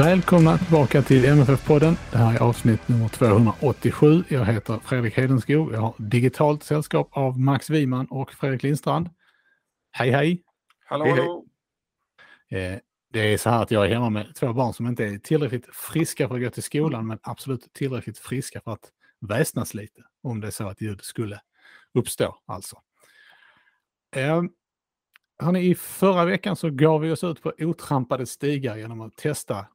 Välkomna tillbaka till MFF-podden. Det här är avsnitt nummer 287. Jag heter Fredrik Hedenskog. Jag har digitalt sällskap av Max Wiman och Fredrik Lindstrand. Hej hej! Hallå, hej, hallå! Eh, det är så här att jag är hemma med två barn som inte är tillräckligt friska för att gå till skolan, men absolut tillräckligt friska för att väsnas lite, om det är så att ljud skulle uppstå alltså. Eh, Hörrni, I förra veckan så gav vi oss ut på otrampade stigar genom att testa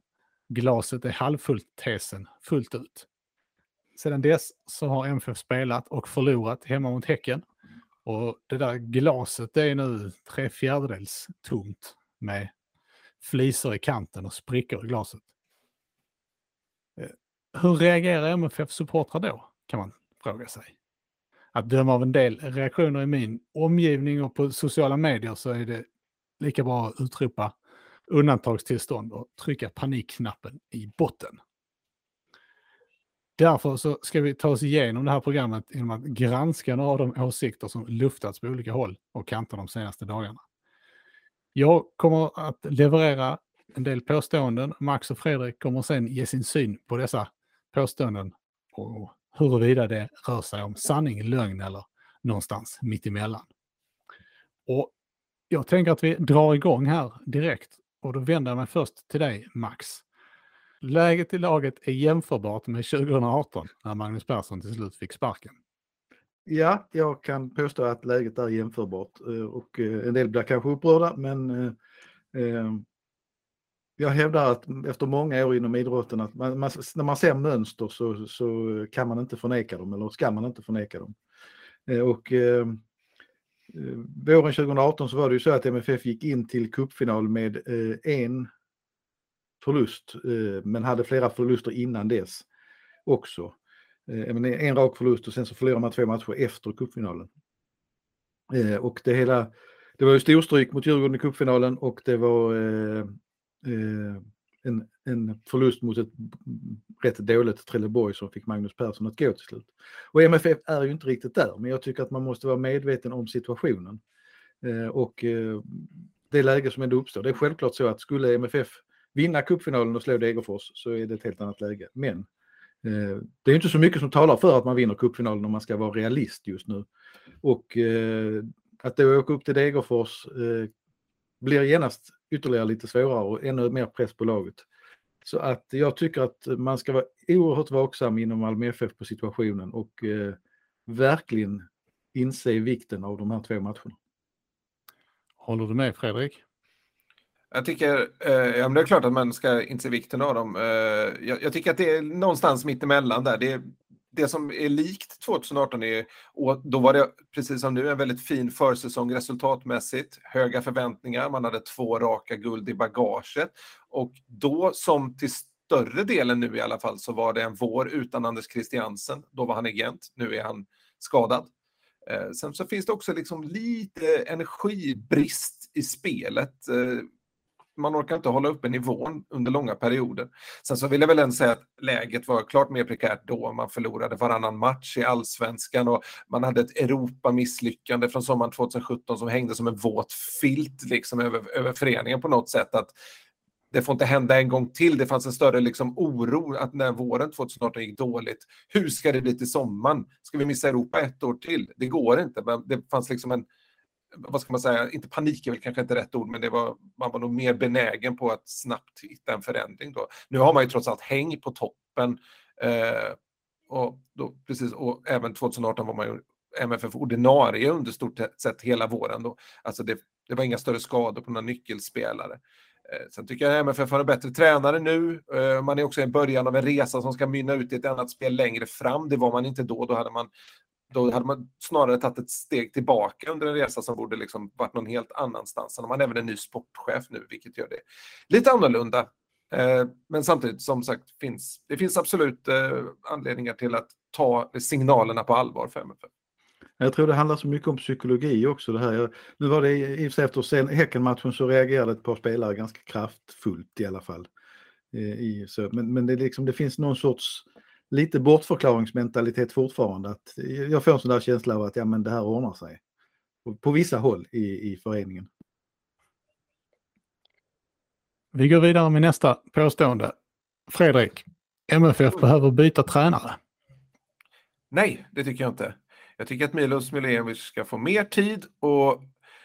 glaset är halvfullt-tesen fullt ut. Sedan dess så har MFF spelat och förlorat hemma mot Häcken. Och det där glaset det är nu tre fjärdedels tomt med flisor i kanten och sprickor i glaset. Eh, hur reagerar MFF-supportrar då, kan man fråga sig att döma av en del reaktioner i min omgivning och på sociala medier så är det lika bra att utropa undantagstillstånd och trycka panikknappen i botten. Därför så ska vi ta oss igenom det här programmet genom att granska några av de åsikter som luftats på olika håll och kanter de senaste dagarna. Jag kommer att leverera en del påståenden. Max och Fredrik kommer sen ge sin syn på dessa påståenden och huruvida det rör sig om sanning, lögn eller någonstans mittemellan. Och jag tänker att vi drar igång här direkt och då vänder jag mig först till dig Max. Läget i laget är jämförbart med 2018 när Magnus Persson till slut fick sparken. Ja, jag kan påstå att läget är jämförbart eh, och eh, en del blir kanske upprörda men eh, jag hävdar att efter många år inom idrotten att man, man, när man ser mönster så, så, kan man inte förneka dem eller ska man inte förneka dem. Och Eh, våren 2018 så var det ju så att MFF gick in till cupfinal med eh, en förlust eh, men hade flera förluster innan dess också. Eh, en rak förlust och sen så förlorade man två matcher efter cupfinalen. Eh, och det hela, det var ju storstryk mot Djurgården i cupfinalen och det var eh, eh en, en förlust mot ett rätt dåligt Trelleborg som fick Magnus Persson att gå till slut. Och MFF är ju inte riktigt där, men jag tycker att man måste vara medveten om situationen. Eh, och eh, det läge som ändå uppstår. Det är självklart så att skulle MFF vinna cupfinalen och slå Degerfors så är det ett helt annat läge. Men eh, det är inte så mycket som talar för att man vinner cupfinalen om man ska vara realist just nu. Och eh, att då åka upp till Degerfors eh, blir genast ytterligare lite svårare och ännu mer press på laget. Så att jag tycker att man ska vara oerhört vaksam inom Malmö FF på situationen och eh, verkligen inse vikten av de här två matcherna. Håller du med Fredrik? Jag tycker, eh, ja men det är klart att man ska inse vikten av dem. Eh, jag, jag, tycker att det är någonstans mittemellan där. Det är det som är likt 2018 är, och då var det precis som nu en väldigt fin försäsong resultatmässigt, höga förväntningar, man hade två raka guld i bagaget och då som till större delen nu i alla fall så var det en vår utan Anders Christiansen, då var han agent, nu är han skadad. Eh, sen så finns det också liksom lite energibrist i spelet. Eh, man orkar inte hålla uppe nivån under långa perioder. Sen så vill jag väl ändå säga att läget var klart mer prekärt då. Man förlorade varannan match i allsvenskan och man hade ett Europa-misslyckande från sommaren 2017 som hängde som en våt filt liksom över, över föreningen på något sätt. Att det får inte hända en gång till. Det fanns en större liksom oro att när våren 2018 gick dåligt, hur ska det bli till sommaren? Ska vi missa Europa ett år till? Det går inte, men det fanns liksom en vad ska man säga, inte panik är väl kanske inte rätt ord, men det var, man var nog mer benägen på att snabbt hitta en förändring då. Nu har man ju trots allt häng på toppen eh, och, då, precis, och även 2018 var man ju MFF ordinarie under stort sett hela våren. Då. Alltså det, det var inga större skador på några nyckelspelare. Eh, sen tycker jag att MFF har en bättre tränare nu. Eh, man är också i början av en resa som ska mynna ut i ett annat spel längre fram. Det var man inte då. Då hade man, då hade man snarare tagit ett steg tillbaka under en resa som borde liksom varit någon helt annanstans. Sen har man även en ny sportchef nu, vilket gör det lite annorlunda. Eh, men samtidigt, som sagt, finns, det finns absolut eh, anledningar till att ta signalerna på allvar för MFF. Jag tror det handlar så mycket om psykologi också det här. Nu var det i och för sig efter Häckenmatchen så reagerade ett par spelare ganska kraftfullt i alla fall. Eh, I, så, men men det, liksom, det finns någon sorts lite bortförklaringsmentalitet fortfarande. Att jag får en sån där känsla av att ja, men det här ordnar sig. På, vissa håll i, i föreningen. Vi går vidare med nästa påstående. Fredrik, MFF behöver byta tränare. Nej, det tycker jag inte. Jag tycker att Milos Milojevic ska få mer tid och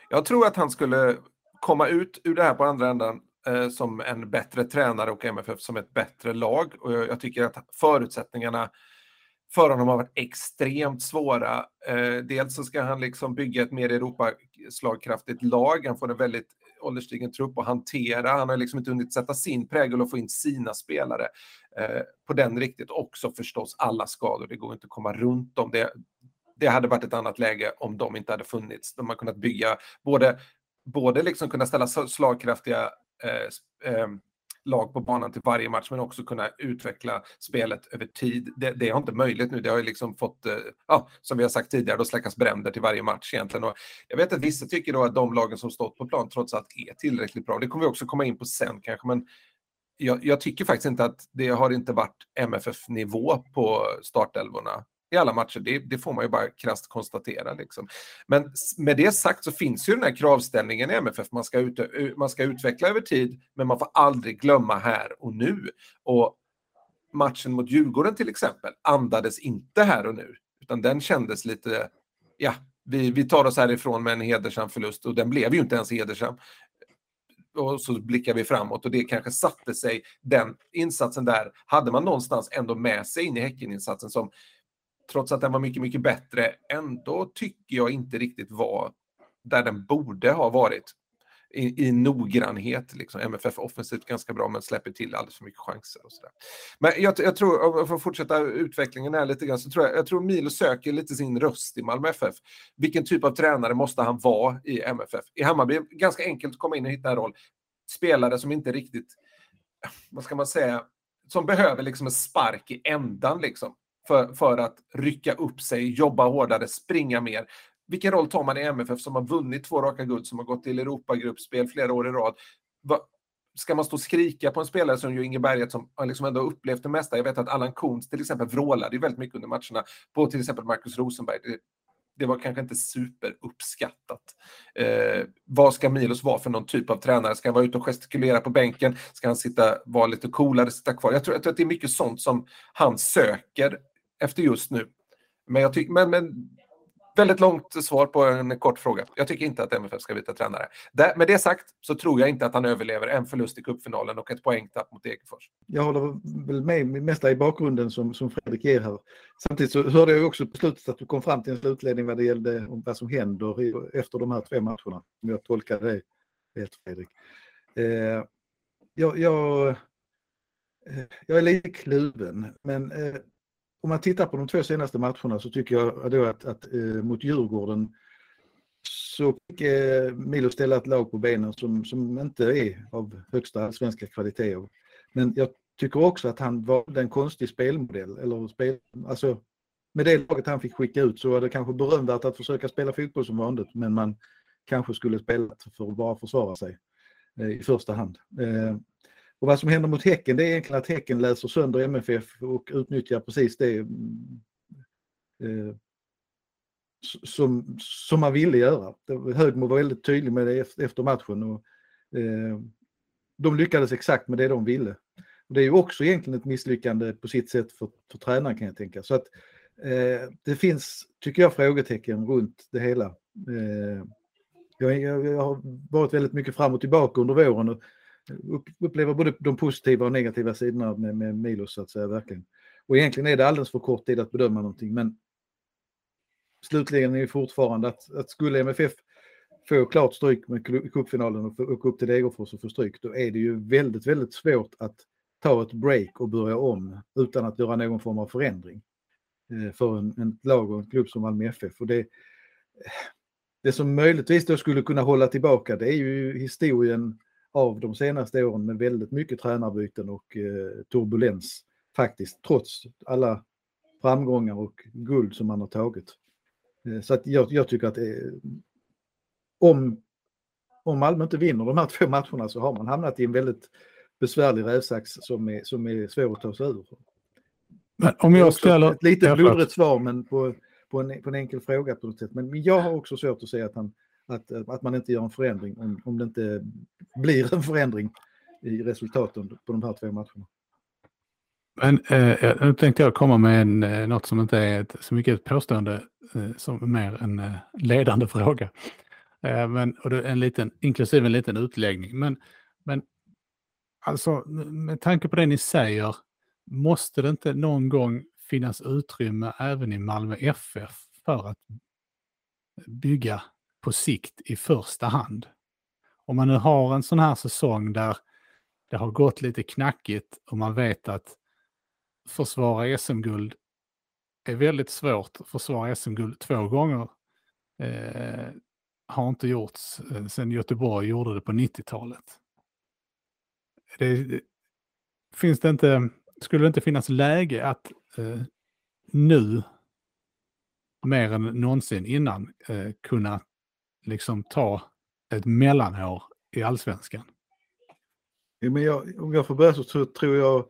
jag tror att han skulle komma ut ur det här på andra änden eh, Eh, som en bättre tränare och MFF som ett bättre lag. Och jag, tycker att förutsättningarna för honom har varit extremt svåra. Eh, dels så ska han liksom bygga ett mer Europaslagkraftigt lag. Han får en väldigt ålderstigen trupp att hantera. Han har liksom inte hunnit sätta sin prägel och få in sina spelare eh, på den riktigt. Också förstås alla skador. Det går inte att komma runt dem. Det, det hade varit ett annat läge om de inte hade funnits. De har kunnat bygga, både, både liksom kunna ställa slagkraftiga eh, ehm, lag på banan till varje match, men också kunna utveckla spelet över tid. Det, det har inte möjligt nu. Det har ju liksom fått, eh, ja, som vi har sagt tidigare, då släckas bränder till varje match egentligen. Och jag vet att vissa tycker då att de lagen som stått på plan trots allt är tillräckligt bra. Det kommer vi också komma in på sen kanske, men jag, jag tycker faktiskt inte att det har inte varit MFF-nivå på startelvorna i alla matcher. Det, det, får man ju bara krasst konstatera. Liksom. Men med det sagt så finns ju den här kravställningen i MFF. Man ska, ut, man ska utveckla över tid, men man får aldrig glömma här och nu. Och matchen mot Djurgården till exempel andades inte här och nu, utan den kändes lite, ja, vi, vi tar oss härifrån med en hedersam förlust och den blev ju inte ens hedersam. Och så blickar vi framåt och det kanske satte sig, den insatsen där, hade man någonstans ändå med sig in i Häckeninsatsen som trots att den var mycket, mycket bättre, ändå tycker jag inte riktigt var där den borde ha varit. I, i noggrannhet. Liksom. MFF offensivt ganska bra men släpper till alldeles för mycket chanser. och så där. Men jag, jag tror, om jag får fortsätta utvecklingen här lite grann, så tror jag, jag tror Milo söker lite sin röst i Malmö FF. Vilken typ av tränare måste han vara i MFF? I Hammarby ganska enkelt att komma in och hitta en roll. Spelare som inte riktigt, vad ska man säga, som behöver liksom en spark i ändan. Liksom för, för att rycka upp sig, jobba hårdare, springa mer. Vilken roll tar man i MFF som har vunnit två raka guld, som har gått till Europagruppspel flera år i rad? Va, ska man stå och skrika på en spelare som ju Inge Berget som liksom ändå upplevt det mesta? Jag vet att Allan Kuhns till exempel vrålade väldigt mycket under matcherna på till exempel Marcus Rosenberg. Det, det var kanske inte superuppskattat. Eh, vad ska Milos vara för någon typ av tränare? Ska han vara ute och gestikulera på bänken? Ska han sitta, vara lite coolare, sitta kvar? Jag tror, jag tror att det är mycket sånt som han söker efter just nu. Men, jag men, men väldigt långt svar på en kort fråga. Jag tycker inte att MFF ska byta tränare. Där, med det sagt så tror jag inte att han överlever en förlust i cupfinalen och ett poängtapp mot Degerfors. Jag håller väl med mesta i bakgrunden som, som Fredrik ger här. Samtidigt så hörde jag också på slutet att du kom fram till en slutledning vad det gällde om vad som händer i, efter de här två matcherna. Om jag tolkar det rätt Fredrik. Eh, jag, jag, eh, jag är lite kluven men eh, om man tittar på de två senaste matcherna så tycker jag då att, att eh, mot Djurgården så fick eh, Milo ställa ett lag på benen som, som inte är av högsta svenska kvalitet. Men jag tycker också att han valde en konstig spelmodell. Eller spel, alltså, med det laget han fick skicka ut så var det kanske berömvärt att försöka spela fotboll som vanligt men man kanske skulle spela för att bara försvara sig eh, i första hand. Eh, och vad som händer mot Häcken det är egentligen att Häcken läser sönder MFF och utnyttjar precis det eh, som, som man ville göra. Högmo var väldigt tydlig med det efter matchen. Och, eh, de lyckades exakt med det de ville. Och det är ju också egentligen ett misslyckande på sitt sätt för, för tränaren kan jag tänka. Så att eh, det finns, tycker jag, frågetecken runt det hela. Eh, jag, jag, jag, har varit väldigt mycket fram och tillbaka under våren och upplever både de positiva och negativa sidorna med, med Milos så att säga verkligen. Och egentligen är det alldeles för kort tid att bedöma någonting men slutligen är det fortfarande att, att skulle MFF få klart stryk med cupfinalen och åka upp till Degerfors och få stryk, då är det ju väldigt, väldigt svårt att ta ett break och börja om utan att göra någon form av förändring eh, för en, en lag och en klubb som Malmö FF. Och det, eh, det som möjligtvis då skulle kunna hålla tillbaka det är ju historien av de senaste åren med väldigt mycket tränarbyten och eh, turbulens faktiskt, trots alla framgångar och guld som man har tagit. Eh, så att jag, jag tycker att eh, om, om Malmö inte vinner de här två matcherna så har man hamnat i en väldigt besvärlig rävsax som är, som är svår att ta sig ur. Men om jag ställer... Ett lite blodrött svar men på, på, en, på en enkel fråga på något sätt. Men jag har också svårt att säga att, han, att, eh, att man inte gör en förändring om, om det inte blir en förändring i resultaten på de här två matcherna. Men eh, eh nu tänkte jag komma med en, eh, något som inte är ett, så mycket ett påstående eh, som mer en eh, ledande fråga. Eh, men, och en liten, inklusive en liten utläggning. Men, men alltså med tanke på det ni säger, måste det inte någon gång finnas utrymme även i Malmö FF för att bygga på sikt i första hand? Om man nu har en sån här säsong där det har gått lite knackigt och man vet att försvara SM-guld är väldigt svårt. Försvara SM-guld två gånger eh, har inte gjorts eh, sedan Göteborg gjorde det på 90-talet. Det, det, finns det inte, skulle det inte finnas läge att eh, nu mer än någonsin innan eh, kunna liksom ta ett mellanår i allsvenskan? Ja, men jag, om jag får börja så tror jag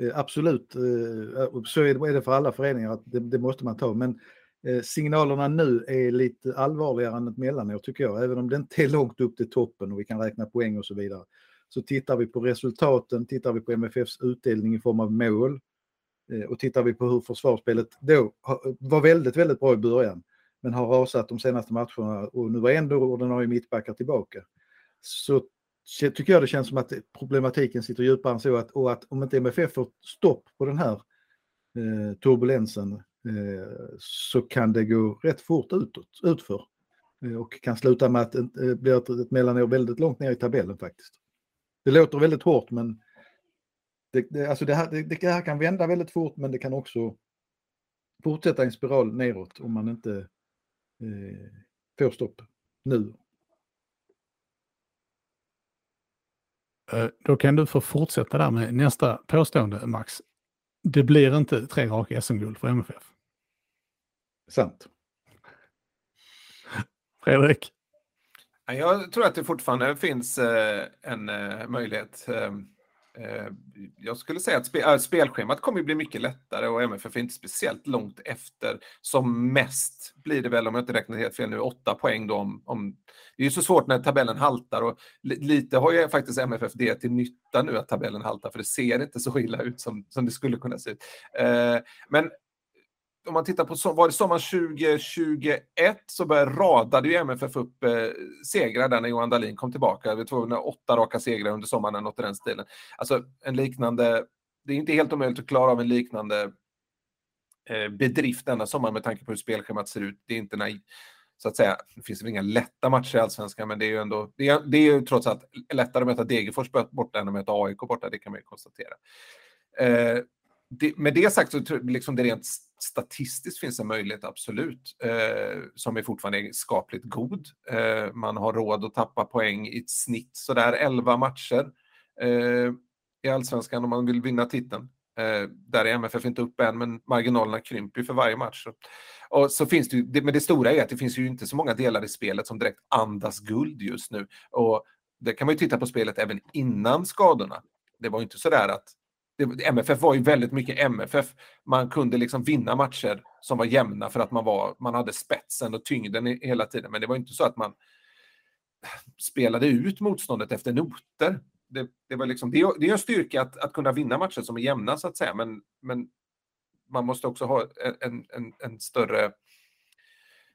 eh, absolut, eh, så är det för alla föreningar att det, det måste man ta. Men eh, signalerna nu är lite allvarligare än ett mellanår tycker jag, även om det inte är långt upp till toppen och vi kan räkna poäng och så vidare. Så tittar vi på resultaten, tittar vi på MFFs utdelning i form av mål och tittar vi på hur försvarsspelet då var väldigt, väldigt bra i början, men har rasat de senaste matcherna och nu var ändå ordinarie mittbackar tillbaka. Så tycker jag det känns som att problematiken sitter djupare än så att, och att om inte MFF får stopp på den här eh, turbulensen eh, så kan det gå rätt fort utåt, utför. Eh, och kan sluta med att eh, det blir ett, ett mellanår väldigt långt ner i tabellen faktiskt. Det låter väldigt hårt men det, det, alltså det, här, det, det här kan vända väldigt fort men det kan också fortsätta en spiral neråt om man inte eh, får stopp nu Eh, då kan du få fortsätta där med nästa påstående, Max. Det blir inte tre raka SM-guld för MFF. Sant. Fredrik? Jag tror att det fortfarande finns eh, en eh, möjlighet Eh, jag skulle säga att spe, äh, spelschemat kommer bli mycket lättare och MFF är inte speciellt långt efter. Som mest blir det väl, om jag inte räknar helt fel nu, åtta poäng då om, om det är ju så svårt när tabellen haltar och lite har ju faktiskt MFF det till nytta nu att tabellen haltar för det ser inte så illa ut som, som det skulle kunna se ut. Eh, men om man tittar på var det sommaren 2021 så började radade ju MFF upp eh, segrar där när Johan Dahlin kom tillbaka. Vi var åtta raka segrar under sommaren, något i den stilen. Alltså en liknande, det är inte helt omöjligt att klara av en liknande eh, bedrift denna sommar med tanke på hur spelschemat ser ut. Det är inte naiv, så att säga, det finns väl inga lätta matcher i Allsvenskan, men det är ju ändå, det är, det är ju trots allt lättare att möta Degerfors borta än att möta AIK borta, det kan man ju konstatera. Eh, det, med det sagt så liksom det rent statistiskt finns en möjlighet, absolut, eh, som är fortfarande skapligt god. Eh, man har råd att tappa poäng i ett snitt sådär 11 matcher eh, i allsvenskan om man vill vinna titeln. Eh, där är MFF inte uppe än, men marginalerna krymper för varje match. Och så finns det, det, men det stora är att det finns ju inte så många delar i spelet som direkt andas guld just nu. Och det kan man ju titta på spelet även innan skadorna. Det var ju inte sådär att det, MFF var ju väldigt mycket MFF. Man kunde liksom vinna matcher som var jämna för att man, var, man hade spetsen och tyngden hela tiden. Men det var inte så att man spelade ut motståndet efter noter. Det, det, var liksom, det, är, det är en styrka att, att kunna vinna matcher som är jämna så att säga, men, men man måste också ha en, en, en större,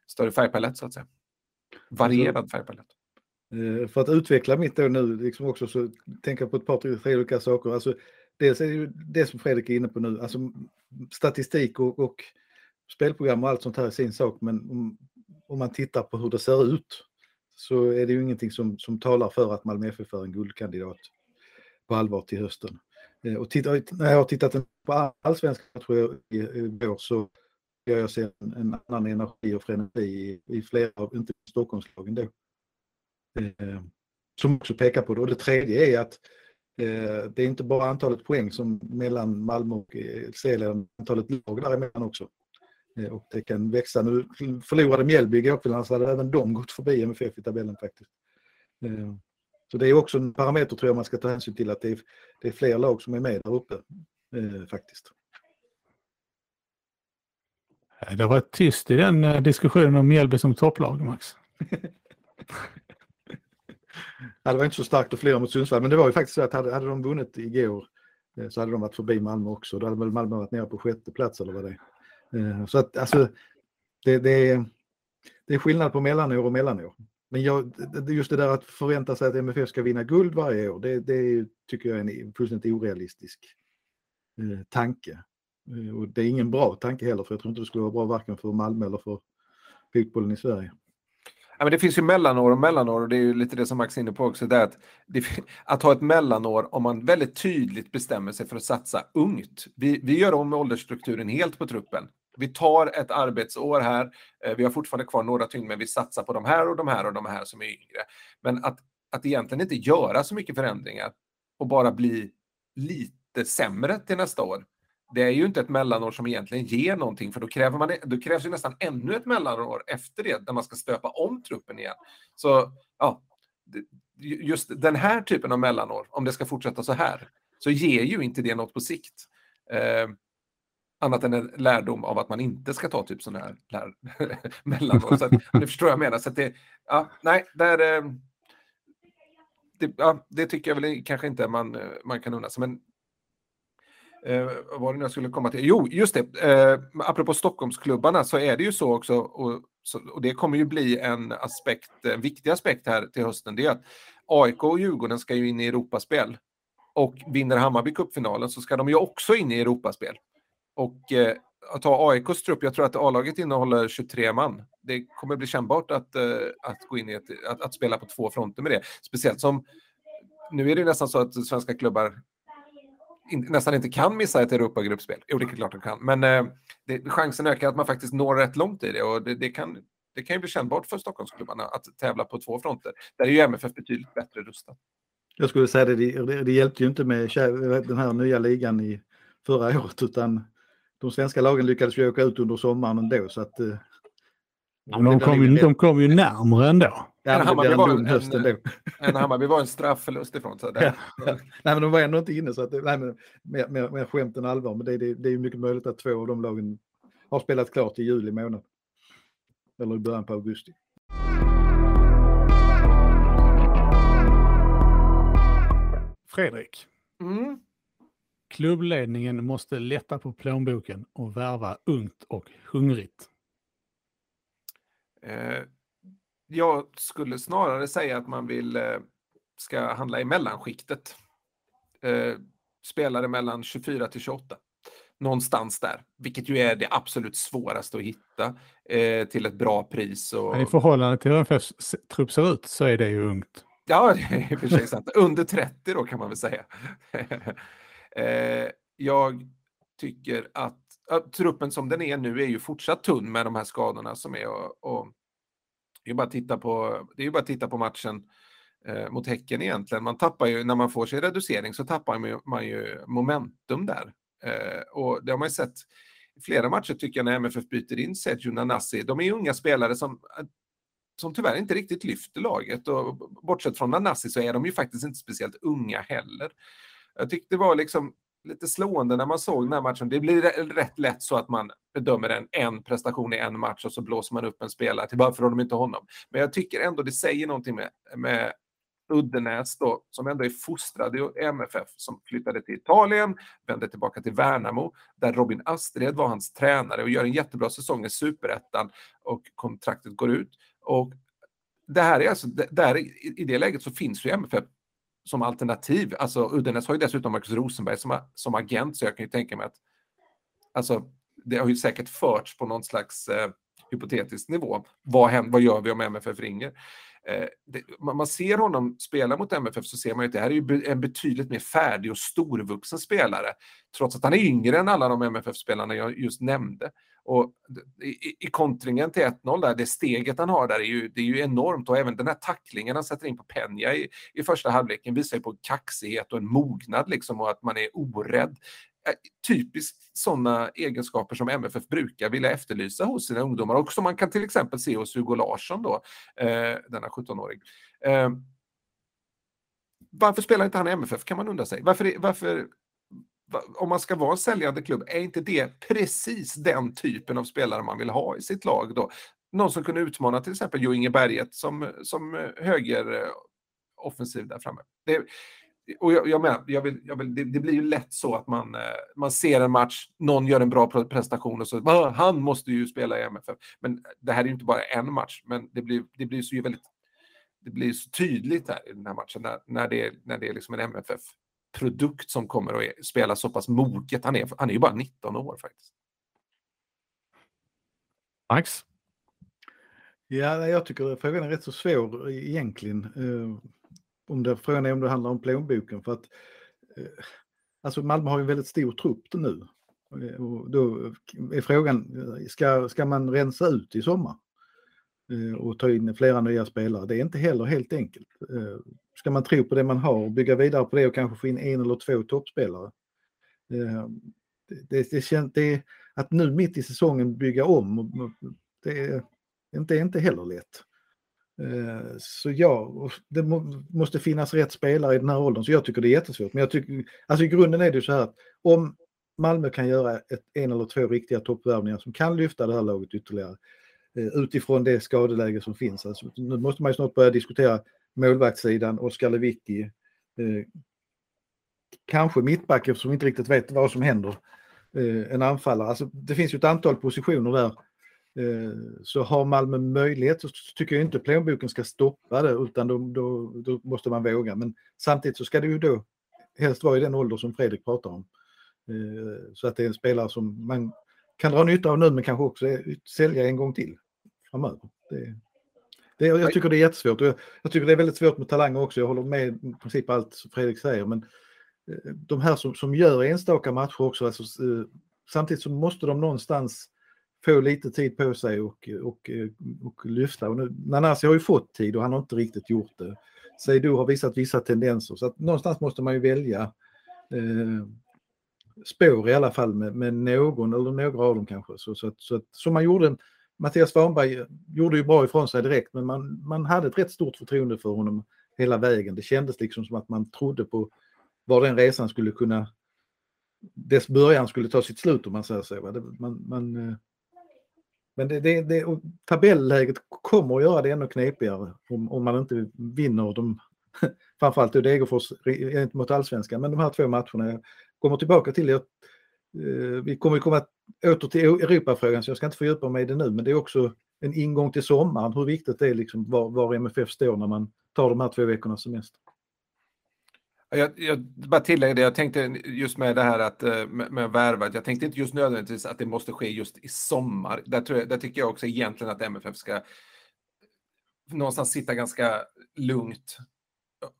större färgpalett så att säga. Varierad färgpalett. Eh, för att utveckla mitt då nu, liksom också så tänka på ett par, tre olika saker. Alltså, dels är det ju det som Fredrik är inne på nu, alltså statistik och, och spelprogram och allt sånt här är sin sak, men om, om man tittar på hur det ser ut så är det ju ingenting som, som talar för att Malmö FF är en guldkandidat på allvar till hösten. Eh, och titta, när jag har tittat på allsvenska matcher i vår så gör jag ser en, en annan energi och frenesi i, i flera av, inte Stockholmslagen då. Eh, som också pekar på det. Och det tredje är att det är inte bara antalet poäng som mellan Malmö och eh, serien, antalet lag däremellan också. Eh, och det kan växa. Nu förlorade Mjällby igår kväll, så hade även de gått förbi MFF i tabellen faktiskt. Eh, så det är också en parameter tror jag man ska ta hänsyn till att det är, det är fler lag som är med där uppe eh, faktiskt. Det har varit tyst i den diskussionen om Mjällby som topplag, Max. ja, det var inte så starkt att förlora mot Sundsvall, men det var ju faktiskt så att hade, hade de vunnit igår eh, så hade de varit förbi Malmö också. Då hade väl Malmö varit nere på sjätte plats eller vad det är. Eh, så att alltså, det, det, är, det är skillnad på mellanår och mellanår. Men jag, just det där att förvänta sig att MFF ska vinna guld varje år, det, det tycker jag är en fullständigt orealistisk eh, tanke. Och det är ingen bra tanke heller, för jag tror inte det skulle vara bra varken för Malmö eller för fotbollen i Sverige. Ja, men det finns ju mellanår och mellanår och det är ju lite det som Max är inne på också. Det att, det, att ha ett mellanår om man väldigt tydligt bestämmer sig för att satsa ungt. Vi, vi gör om åldersstrukturen helt på truppen. Vi tar ett arbetsår här, eh, vi har fortfarande kvar några tyngd, men vi satsar på de här och de här och de här som är yngre. Men att, att egentligen inte göra så mycket förändringar och bara bli lite sämre till nästa år, det är ju inte ett mellanår som egentligen ger någonting, för då, kräver man, då krävs ju nästan ännu ett mellanår efter det, där man ska stöpa om truppen igen. Så ja, just den här typen av mellanår, om det ska fortsätta så här, så ger ju inte det något på sikt. Eh, annat än en lärdom av att man inte ska ta typ sådana här lär, mellanår. Så att, ni förstår vad jag menar. Så att det, ja, nej, där, eh, det, ja, det tycker jag väl kanske inte man, eh, man kan unna sig. Men eh, vad var det nu jag skulle komma till? Jo, just det. Eh, apropå Stockholmsklubbarna så är det ju så också, och, så, och det kommer ju bli en aspekt, en viktig aspekt här till hösten, det är att AIK och Djurgården ska ju in i Europaspel. Och vinner Hammarby cupfinalen så ska de ju också in i Europaspel. Och eh, att ha AIKs trupp, jag tror att A-laget innehåller 23 man. Det kommer bli kännbart att, eh, att gå in i ett, att, att, spela på två fronter med det. Speciellt som, nu är det nästan så att svenska klubbar nästan inte kan missa ett Europagruppspel. Jo, det är klart de kan, men eh, det, chansen ökar att man faktiskt når rätt långt i det och det, det kan det kan ju bli kännbart för Stockholmsklubbarna att tävla på två fronter. Där är ju MFF betydligt bättre rustad. Jag skulle säga det, det, det hjälpte ju inte med den här nya ligan i förra året utan de svenska lagen lyckades ju åka ut under sommaren ändå så att... Eh, ja, de, kom ju, de kom ju närmare ändå. Ja, en Hammarby var en, höst en, en Hammarby var en straffförlust ifrån. Så det. Ja. nej, men de var ändå inte inne så att det, nej, men, mer, mer, mer skämt än allvar. Men det, det, det är mycket möjligt att två av de lagen har spelat klart i juli månad. Eller i början på augusti. Fredrik. Mm. Klubbledningen måste lätta på plånboken och värva ungt och hungrigt. Eh, jag skulle snarare säga att man vill eh, ska handla i mellanskiktet. Eh, spelare mellan 24 till 28. Någonstans där, vilket ju är det absolut svåraste att hitta eh, till ett bra pris. Och... I förhållande till hur en trupp ser ut så är det ju ungt. Ja, det är sant. Under 30 då kan man väl säga. Jag tycker att, att truppen som den är nu är ju fortsatt tunn med de här skadorna som är och, och det är bara att titta på, det är bara att titta på matchen eh, mot Häcken egentligen. Man tappar ju, när man får sin reducering så tappar man ju, man ju momentum där. Eh, och det har man ju sett i flera matcher tycker jag när MFF byter in Sergio Nanasi. De är ju unga spelare som, eh, som tyvärr inte riktigt lyfter laget och bortsett från Nanasi så är de ju faktiskt inte speciellt unga heller. Jag tyckte det var liksom lite slående när man såg den här matchen. Det blir rätt lätt så att man bedömer en, en prestation i en match och så blåser man upp en spelare till varför har de inte honom. Men jag tycker ändå det säger någonting med, med Uddenäs då, som ändå är fostrad i MFF, som flyttade till Italien, vände tillbaka till Värnamo, där Robin Astrid var hans tränare och gör en jättebra säsong i Superettan och kontraktet går ut. Och det här är alltså, där, i det läget så finns ju MFF som alternativ. Alltså Uddenäs har ju dessutom Marcus Rosenberg som, som agent så jag kan ju tänka mig att alltså, det har ju säkert förts på någon slags eh, hypotetisk nivå. Vad, händer, vad gör vi om MFF ringer? Eh, det, man ser honom spela mot MFF så ser man att det här är ju en betydligt mer färdig och storvuxen spelare. Trots att han är yngre än alla de MFF-spelarna jag just nämnde. Och i, i kontringen till 1-0 där, det steget han har där är ju, det är ju enormt och även den här tacklingen han sätter in på Penja i, i första halvleken visar ju på kaxighet och en mognad liksom och att man är orädd. Eh, typiskt sådana egenskaper som MFF brukar vilja efterlysa hos sina ungdomar och som man kan till exempel se hos Hugo Larsson då, eh, denna 17-åring. Eh, varför spelar inte han i MFF kan man undra sig. Varför, varför, om man ska vara en säljande klubb, är inte det precis den typen av spelare man vill ha i sitt lag då? Någon som kunde utmana till exempel Jo Inge Berget som, som höger offensiv där framme. Det, och jag, jag menar, jag vill, jag vill, det, det, blir ju lätt så att man, eh, man ser en match, någon gör en bra prestation och så han måste ju spela i MFF. Men det här är ju inte bara en match, men det blir, det blir så väldigt det blir så tydligt här i den här matchen när, när, det, är, när det är liksom en MFF-produkt som kommer att spela så pass moget. Han är, han är ju bara 19 år faktiskt. Max? Ja, jag tycker frågan är rätt så svår egentligen. Om det, frågan är om det handlar om plånboken för att eh, alltså Malmö har ju en väldigt stor trupp nu. Eh, och då är frågan, eh, ska, ska man rensa ut i sommar? Eh, och ta in flera nya spelare. Det är inte heller helt enkelt. Eh, ska man tro på det man har och bygga vidare på det och kanske få in en eller två toppspelare? Det, det, det, det, att nu mitt i säsongen bygga om, det är inte, inte heller lätt. Eh, så ja, det måste finnas rätt spelare i den här åldern, så jag tycker det är jättesvårt. Men jag tycker, alltså i grunden är det så här att om Malmö kan göra ett, en eller två riktiga toppvärvningar som kan lyfta det här laget ytterligare eh, utifrån det skadeläge som finns. Alltså, nu måste man ju snart börja diskutera målvaktssidan, Oskar Lewicki, eh, kanske mittback eftersom vi inte riktigt vet vad som händer. Eh, en anfallare, alltså det finns ju ett antal positioner där Eh, så har Malmö möjlighet så tycker jag inte plånboken ska stoppa det utan då, då, då, måste man våga. Men samtidigt så ska det ju då helst vara i den ålder som Fredrik pratar om. Eh, så att det är en spelare som man kan dra nytta av nu men kanske också sälja en gång till framöver. Det, det, jag tycker det är jättesvårt jag, tycker det är väldigt svårt med talanger också. Jag håller med i princip allt Fredrik säger men eh, de här som, som gör enstaka matcher också, alltså, samtidigt så måste de någonstans få lite tid på sig och, och, och lyfta. Och nu, Nanasi har ju fått tid och han har inte riktigt gjort det. Seydou har visat vissa tendenser så att någonstans måste man ju välja eh, spår i alla fall med, med, någon eller några av dem kanske. Så, så, så att, som man gjorde, Mattias Svanberg gjorde ju bra ifrån sig direkt men man, man hade ett rätt stort förtroende för honom hela vägen. Det kändes liksom som att man trodde på var den resan skulle kunna dess början skulle ta sitt slut om man säger så. Man, man, eh, men det, det, det, tabelläget kommer att göra det ännu knepigare om, om man inte vinner de, framförallt Degerfors mot allsvenskan, men de här två matcherna. Jag kommer tillbaka till det. Eh, vi kommer komma åter till Europafrågan så jag ska inte fördjupa mig i det nu, men det är också en ingång till sommaren, hur viktigt det är liksom var, var MFF står när man tar de här två veckornas semester. Jag, jag bara tillägger det, jag tänkte just med det här att, eh, med, med värvat, jag tänkte inte just nödvändigtvis att det måste ske just i sommar. Där, tror jag, där tycker jag också egentligen att MFF ska någonstans sitta ganska lugnt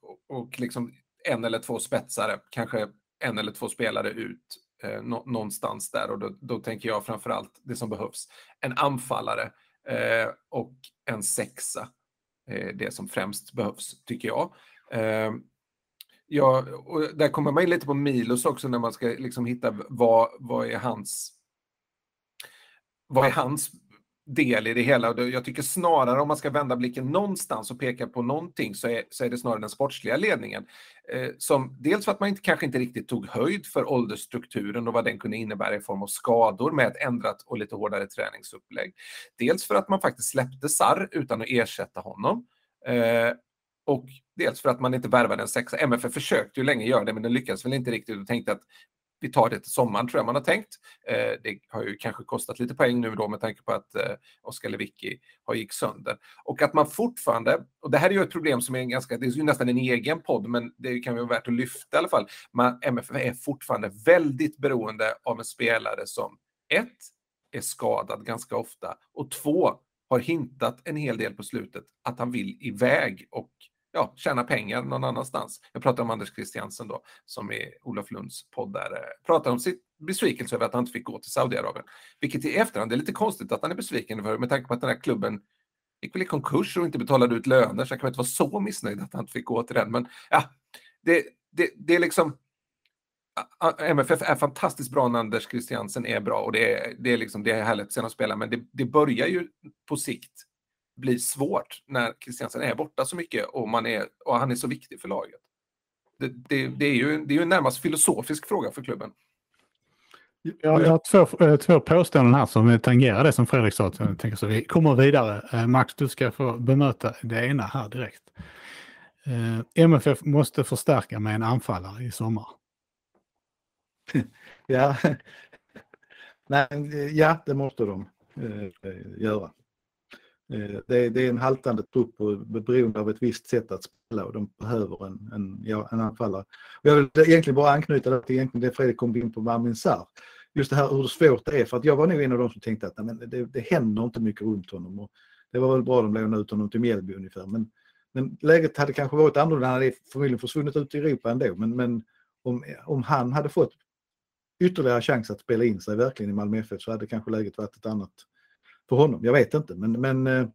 och, och liksom en eller två spetsare, kanske en eller två spelare ut eh, någonstans där och då, då tänker jag framförallt det som behövs. En anfallare eh, och en sexa. Eh, det som främst behövs, tycker jag. Eh, Ja, och där kommer man in lite på Milos också när man ska liksom hitta vad, vad är hans vad är hans del i det hela. Jag tycker snarare om man ska vända blicken någonstans och peka på någonting så är, så är det snarare den sportsliga ledningen. Eh, som dels för att man inte, kanske inte riktigt tog höjd för åldersstrukturen och vad den kunde innebära i form av skador med ett ändrat och lite hårdare träningsupplägg. Dels för att man faktiskt släppte Sarr utan att ersätta honom. Eh, och dels för att man inte värvade en sexa. MFF försökte ju länge göra det, men den lyckades väl inte riktigt och tänkte att vi tar det till sommaren, tror jag man har tänkt. Eh, det har ju kanske kostat lite poäng nu då med tanke på att eh, Oskar Lewicki har gick sönder. Och att man fortfarande, och det här är ju ett problem som är ganska, det är ju nästan en egen podd, men det kan vara värt att lyfta i alla fall. Man, MFF är fortfarande väldigt beroende av en spelare som ett, är skadad ganska ofta och två, har hintat en hel del på slutet att han vill iväg och ja, tjäna pengar någon annanstans. Jag pratar om Anders Christiansen då, som är Olof Lunds podd där, eh, pratar om sitt besvikelse över att han inte fick gå till Saudiarabien. Vilket i efterhand är lite konstigt att han är besviken för med tanke på att den här klubben gick väl i konkurs och inte betalade ut löner så jag kan inte vara så missnöjd att han inte fick gå till den. Men ja, det, det, det är liksom MFF är fantastiskt bra när Anders Christiansen är bra och det är, det är, liksom, det är härligt att se honom spela men det, det börjar ju på sikt bli svårt när Christiansen är borta så mycket och, man är, och han är så viktig för laget. Det, det, det, är ju, det är ju en närmast filosofisk fråga för klubben. Jag, jag har två, äh, två påståenden här som tangerar det som Fredrik sa. Jag tänker så vi kommer vidare. Äh, Max, du ska få bemöta det ena här direkt. Eh, MFF måste förstärka med en anfallare i sommar. ja. Nej, ja, det måste de göra. Eh, det, det, är en haltande trupp och beroende av ett visst sätt att spela och de behöver en, en, ja, en anfallare. Och jag vill egentligen bara anknyta till egentligen det Fredrik kom in på med Amin Sarr. Just det här hur svårt det är för att jag var nog en av de som tänkte att men det, det händer inte mycket runt honom. Och det var väl bra att de lånade ut honom till Mjällby ungefär. Men, men läget hade kanske varit annorlunda. Han hade förmodligen försvunnit ut i Europa ändå. Men, men om, om han hade fått ytterligare chans att spela in sig verkligen i Malmö FF så hade kanske läget varit ett annat för honom. Jag vet inte, men, men eh,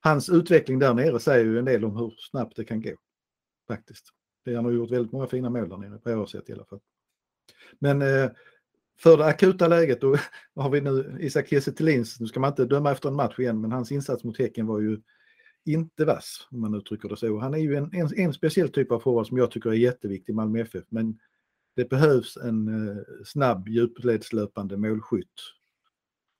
hans utveckling där nere säger ju en del om hur snabbt det kan gå. Faktiskt. Han har gjort väldigt många fina mål där nere på året i alla fall. Men eh, för det akuta läget då har vi nu Isak Kiese nu ska man inte döma efter en match igen, men hans insats mot Häcken var ju inte vass, om man uttrycker det så. Han är ju en, en, en speciell typ av forward som jag tycker är jätteviktig i Malmö FF, men det behövs en eh, snabb djupledslöpande målskytt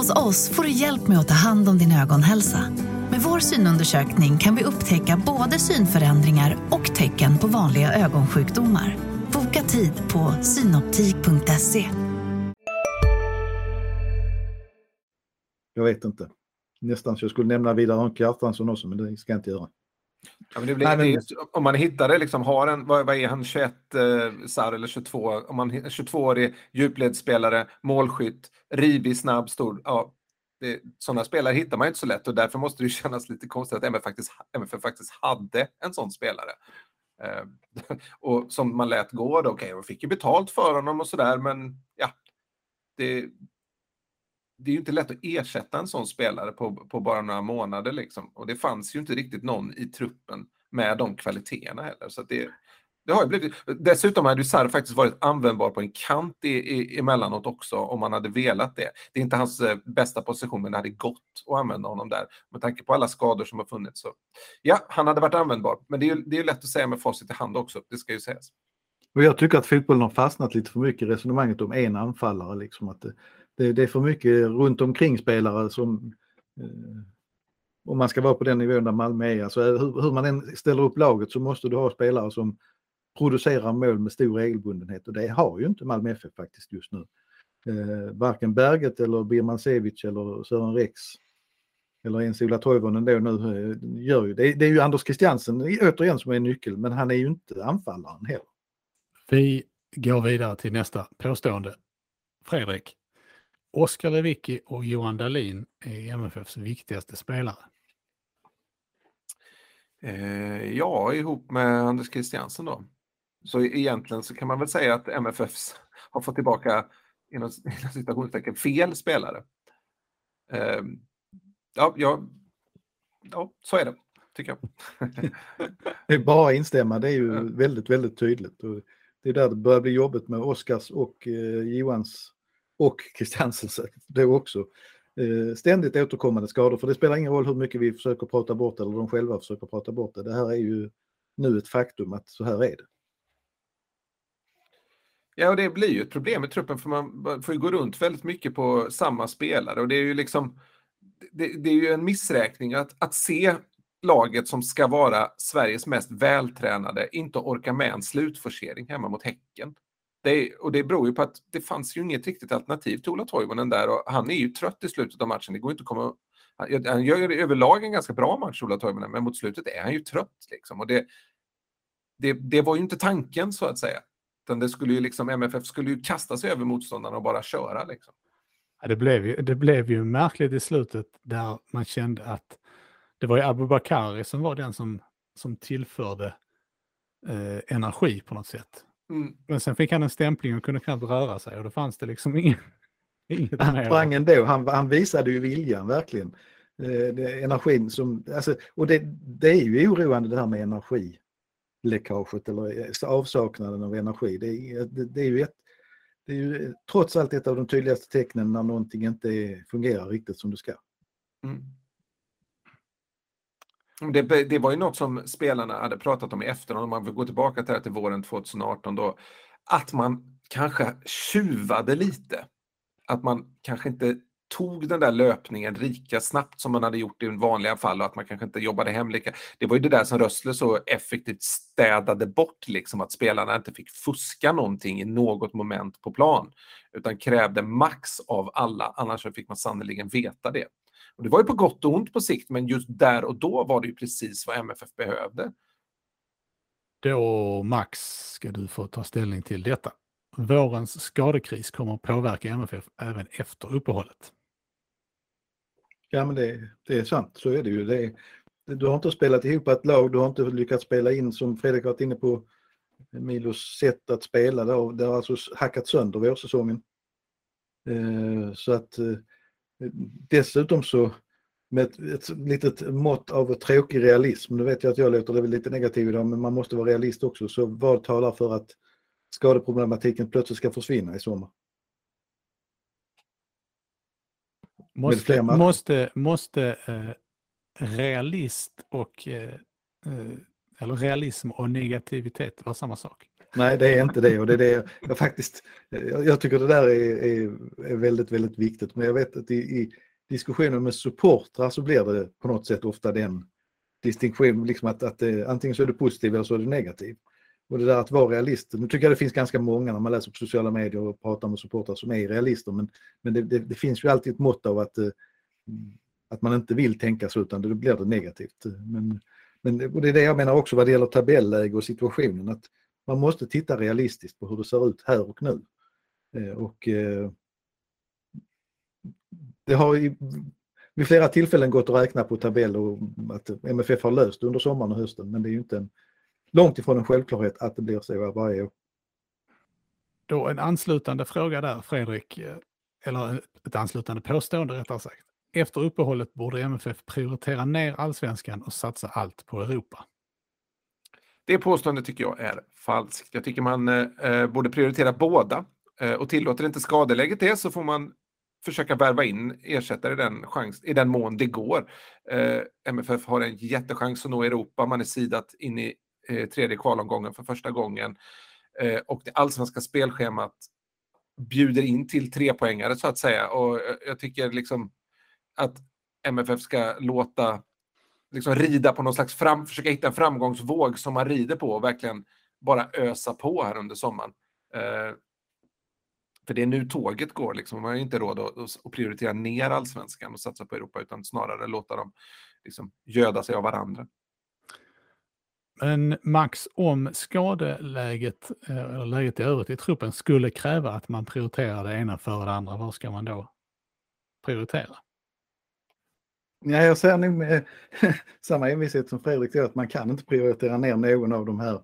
Hos oss får du hjälp med att ta hand om din ögonhälsa. Med vår synundersökning kan vi upptäcka både synförändringar och tecken på vanliga ögonsjukdomar. Boka tid på synoptik.se. Jag vet inte. Nästan så jag skulle nämna Vidar Hjartansson också, men det ska jag inte göra. Ja, men blir, Nej, men... Just, om man hittar det, liksom, har en, vad, vad är han, 21 eh, SAR eller 22, om man 22-årig djupledsspelare, målskytt, rivig, snabb, stor. Ja, det, sådana spelare hittar man inte så lätt och därför måste det kännas lite konstigt att MF faktiskt, MFF faktiskt hade en sån spelare. Eh, och som man lät gå. Okej, okay, man fick ju betalt för honom och sådär, men ja, det, det är ju inte lätt att ersätta en sån spelare på, på bara några månader liksom. Och det fanns ju inte riktigt någon i truppen med de kvaliteterna heller. Så det, det har blivit. Dessutom hade ju Sarr faktiskt varit användbar på en kant i, i, emellanåt också om man hade velat det. Det är inte hans eh, bästa position, men det hade gått att använda honom där. Med tanke på alla skador som har funnits. Så, ja, han hade varit användbar. Men det är, det är lätt att säga med facit i hand också, det ska ju sägas. Och jag tycker att fotbollen har fastnat lite för mycket i resonemanget om en anfallare. Liksom att det, det, det är för mycket runt omkring spelare som eh, om man ska vara på den nivån där Malmö är. Alltså, eh, hur, hur man än ställer upp laget så måste du ha spelare som producerar mål med stor regelbundenhet och det har ju inte Malmö FF faktiskt just nu. Eh, varken Berget eller Birmancevic eller Sören Rex eller ens Ola Toivonen då nu eh, gör ju det. Det är ju Anders Christiansen återigen som är nyckel men han är ju inte anfallaren heller. Vi går vidare till nästa påstående. Fredrik, Oskar Lewicki och Johan Dahlin är MFFs viktigaste spelare. Eh, ja, ihop med Anders Christiansen då. Så egentligen så kan man väl säga att MFF har fått tillbaka inom, inom citationstecken fel spelare. Eh, ja, ja, ja, så är det, tycker jag. det är bara att instämma, det är ju väldigt, väldigt tydligt. Och det är där det börjar bli jobbigt med Oskars och eh, Johans och Kristiansens då också. Eh, ständigt återkommande skador, för det spelar ingen roll hur mycket vi försöker prata bort det eller de själva försöker prata bort det. Det här är ju nu ett faktum att så här är det. Ja, och det blir ju ett problem i truppen för man får ju gå runt väldigt mycket på samma spelare och det är ju liksom det, det är ju en missräkning att, att se laget som ska vara Sveriges mest vältränade inte orka med en slutforcering hemma mot Häcken. Det, och det beror ju på att det fanns ju inget riktigt alternativ till Ola Toivonen där och han är ju trött i slutet av matchen. Det går inte att komma... Han gör överlag en ganska bra match, Ola Toivonen, men mot slutet är han ju trött. Liksom. Och det, det, det var ju inte tanken så att säga. Utan det skulle ju liksom, MFF skulle ju kasta sig över motståndarna och bara köra. Liksom. Ja, det, blev ju, det blev ju märkligt i slutet där man kände att det var ju Abubakari som var den som, som tillförde eh, energi på något sätt. Mm. Men sen fick han en stämpling och kunde knappt röra sig och då fanns det liksom ingen, inget han. Sprang ändå, han, han visade ju viljan verkligen. Eh, energin som, alltså, och det, det är ju oroande det här med energiläckaget eller eh, avsaknaden av energi. Det, det, det är ju ett, det är ju trots allt ett av de tydligaste tecknen när någonting inte fungerar riktigt som det ska. Mm. Det, det, var ju något som spelarna hade pratat om i efterhand, om man vill gå tillbaka till, till våren 2018 då, att man kanske tjuvade lite. Att man kanske inte tog den där löpningen lika snabbt som man hade gjort i vanliga fall och att man kanske inte jobbade hem lika. Det var ju det där som Rössle så effektivt städade bort, liksom att spelarna inte fick fuska någonting i något moment på plan, utan krävde max av alla, annars fick man sannerligen veta det. Och det var ju på gott och ont på sikt, men just där och då var det ju precis vad MFF behövde. Då, Max, ska du få ta ställning till detta. Vårens skadekris kommer att påverka MFF även efter uppehållet. Ja, men det, det är sant, så är det ju. Det du har inte spelat ihop ett lag, du har inte lyckats spela in, som Fredrik varit inne på, Milos sätt att spela. Det har, det har alltså hackat sönder vårsäsongen. Eh, så att eh, dessutom så med ett, ett litet mått av tråkig realism, nu vet jag att jag låter lite negativ idag, men man måste vara realist också, så vad talar för att skadeproblematiken plötsligt ska försvinna i sommar? Måste, måste, måste eh, realist och eh, eh, eller realism och negativitet vara samma sak? Nej, det är inte det och det är det jag faktiskt, jag, jag tycker det där är, är, är, väldigt, väldigt viktigt. Men jag vet att i, i diskussioner med supportrar så blir det på något sätt ofta den distinktion, liksom att, att det, antingen så är du positiv eller så är du negativ. Och det där att vara realist, nu tycker jag det finns ganska många när man läser på sociala medier och pratar med supportrar som är realister, men, men det, det, det finns ju alltid ett mått av att, eh, att man inte vill tänka så utan då blir det negativt. Men, men och det är det jag menar också vad det gäller tabelläge och situationen, att man måste titta realistiskt på hur det ser ut här och nu. Eh, och eh, det har i, vid flera tillfällen gått att räkna på tabeller och att MFF har löst under sommaren och hösten, men det är ju inte en, långt ifrån en självklarhet att det blir så varje år. Då en anslutande fråga där, Fredrik, eh, eller ett anslutande påstående rättare sagt. Efter uppehållet borde MFF prioritera ner allsvenskan och satsa allt på Europa. Det påståendet tycker jag är falskt. Jag tycker man eh, eh, borde prioritera båda. Eh, och tillåter inte skadeläget det så får man försöka värva in ersättare i den, chans, i den mån det går. Eh, MFF har en jättechans att nå Europa. Man är sidat in i eh, tredje kvalomgången för första gången. Eh, och det allsvenska spelschemat bjuder in till trepoängare så att säga. Och eh, jag tycker liksom att MFF ska låta liksom rida på någon slags fram, försöka hitta en framgångsvåg som man rider på och verkligen bara ösa på här under sommaren. Eh, för det är nu tåget går, liksom. man har inte råd att, att prioritera ner allsvenskan och satsa på Europa utan snarare låta dem liksom, göda sig av varandra. Men Max, om skadeläget, eh, eller läget i övrigt i truppen skulle kräva att man prioriterar det ena före det andra, vad ska man då prioritera? Ja, jag ser nog med samma envishet som Fredrik att man kan inte prioritera ner någon av de här.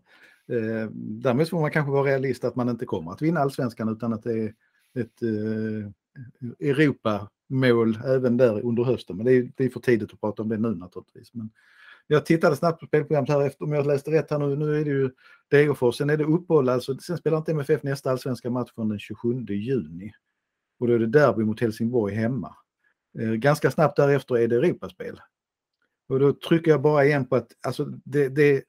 Eh, däremot får man kanske vara realist att man inte kommer att vinna allsvenskan utan att det är ett eh, Europamål även där under hösten. Men det är, det är för tidigt att prata om det nu naturligtvis. Men jag tittade snabbt på spelprogrammet här efter, om jag läste rätt här nu, nu är det ju Degerfors, sen är det uppehåll, alltså sen spelar inte MFF nästa allsvenska match från den 27 juni. Och då är det derby mot Helsingborg hemma. Eh, ganska snabbt därefter är det Europaspel. Och då trycker jag bara igen på att alltså det, det,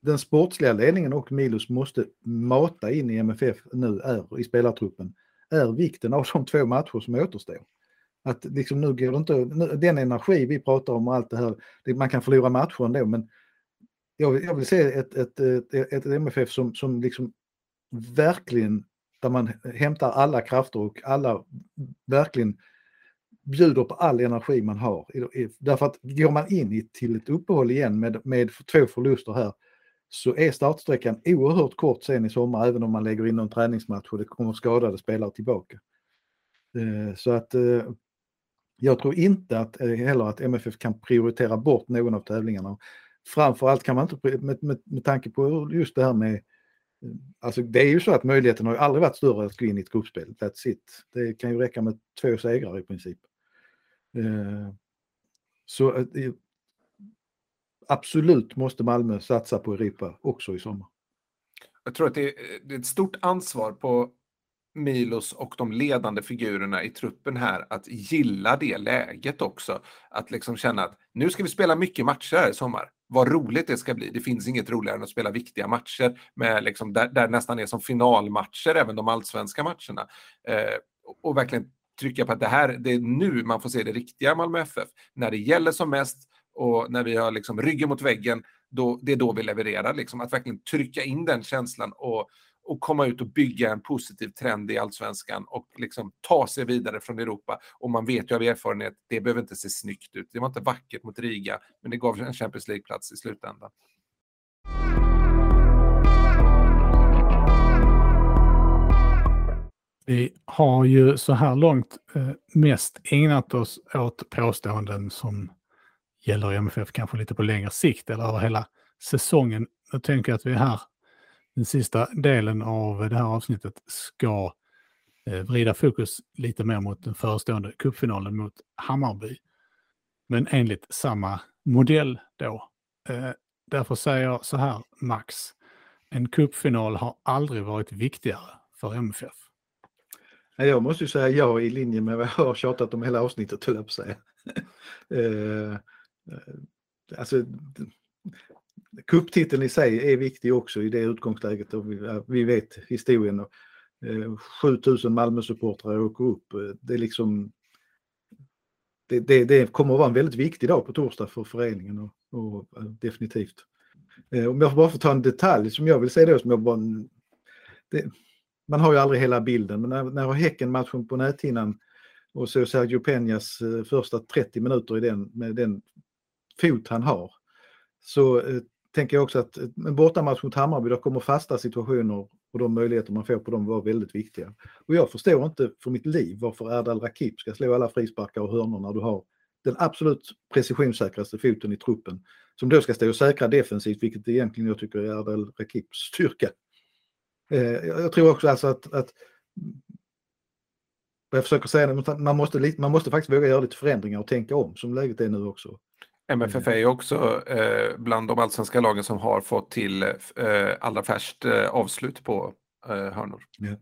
den sportsliga ledningen och Milos måste mata in i MFF nu är i spelartruppen är vikten av de två matcher som återstår. Att liksom nu går det inte, den energi vi pratar om och allt det här, det, man kan förlora matcher ändå men jag vill, jag vill se ett, ett, ett, ett MFF som, som liksom verkligen, där man hämtar alla krafter och alla verkligen bjuder på all energi man har. Därför att går man in i, till ett uppehåll igen med, med två förluster här så är startsträckan oerhört kort sen i sommar även om man lägger in någon träningsmatch och det kommer skadade spelare tillbaka. Eh, så att eh, jag tror inte att, eh, heller att MFF kan prioritera bort någon av tävlingarna. Framförallt kan man inte, med, med, med tanke på just det här med Alltså det är ju så att möjligheten har ju aldrig varit större att gå in i ett gruppspel. That's it. Det kan ju räcka med två segrar i princip. Eh, så eh, absolut måste Malmö satsa på Europa också i sommar. Jag tror att det är, ett stort ansvar på Milos och de ledande figurerna i truppen här att gilla det läget också. Att liksom känna att nu ska vi spela mycket matcher här i sommar. Vad roligt det ska bli. Det finns inget roligare än att spela viktiga matcher med liksom där, där nästan är som finalmatcher, även de allsvenska matcherna. Eh, och verkligen trycka på att det här, det är nu man får se det riktiga Malmö FF. När det gäller som mest och när vi har liksom ryggen mot väggen, då, det är då vi levererar. Liksom. Att verkligen trycka in den känslan och, och komma ut och bygga en positiv trend i allsvenskan och liksom ta sig vidare från Europa. Och man vet ju av erfarenhet, det behöver inte se snyggt ut. Det var inte vackert mot Riga, men det gav en Champions League-plats i slutändan. Vi har ju så här långt eh, mest ägnat oss åt påståenden som gäller MFF kanske lite på längre sikt eller över hela säsongen. Jag tänker att vi här, den sista delen av det här avsnittet, ska eh, vrida fokus lite mer mot den förestående cupfinalen mot Hammarby. Men enligt samma modell då. Eh, därför säger jag så här, Max. En cupfinal har aldrig varit viktigare för MFF. Jag måste ju säga ja i linje med vad jag har tjatat om hela avsnittet, höll jag på att säga. Eh, eh, alltså, kupptiteln i sig är viktig också i det utgångsläget och vi, vi vet historien. Och, eh, 7000 Malmö-supportrar åker upp. Eh, det är liksom det, det, det, kommer att vara en väldigt viktig dag på torsdag för föreningen och, och eh, definitivt. Eh, om jag bara får ta en detalj som jag vill säga då, som jag bara, det, man har ju aldrig hela bilden, men när, när har Häcken-matchen på näthinnan och så Sergio Peñas eh, första 30 minuter i den, med den fot han har, så eh, tänker jag också att eh, en bortamatch mot Hammarby, där kommer fasta situationer och de möjligheter man får på dem vara väldigt viktiga. Och jag förstår inte för mitt liv varför Erdal Rakip ska slå alla frisparkar och hörnor när du har den absolut precisionssäkraste foten i truppen som då ska stå och säkra defensivt, vilket egentligen jag tycker är Erdal Rakips styrka. Eh, jag tror också alltså att, att jag försöker säga man måste, man måste faktiskt våga göra lite förändringar och tänka om som läget är nu också. MFF är också eh, bland de allsvenska lagen som har fått till eh, allra färskt eh, avslut på eh, hörnor. Ja.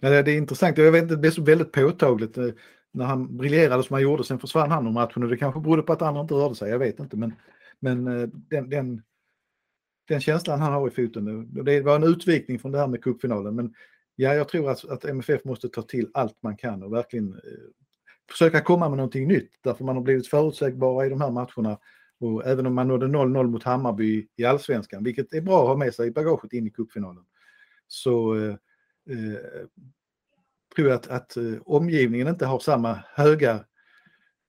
Ja, det är intressant, jag vet inte, det blev så väldigt påtagligt eh, när han briljerade som han gjorde, sen försvann han ur matchen och det kanske berodde på att andra inte rörde sig, jag vet inte. Men, men eh, den, den, den känslan han har i foten, det var en utvikning från det här med cupfinalen, men ja, jag tror att, att MFF måste ta till allt man kan och verkligen eh, försöka komma med någonting nytt, därför man har blivit förutsägbara i de här matcherna. Och även om man nådde 0-0 mot Hammarby i allsvenskan, vilket är bra att ha med sig i bagaget in i cupfinalen, så eh, eh, tror jag att, att eh, omgivningen inte har samma höga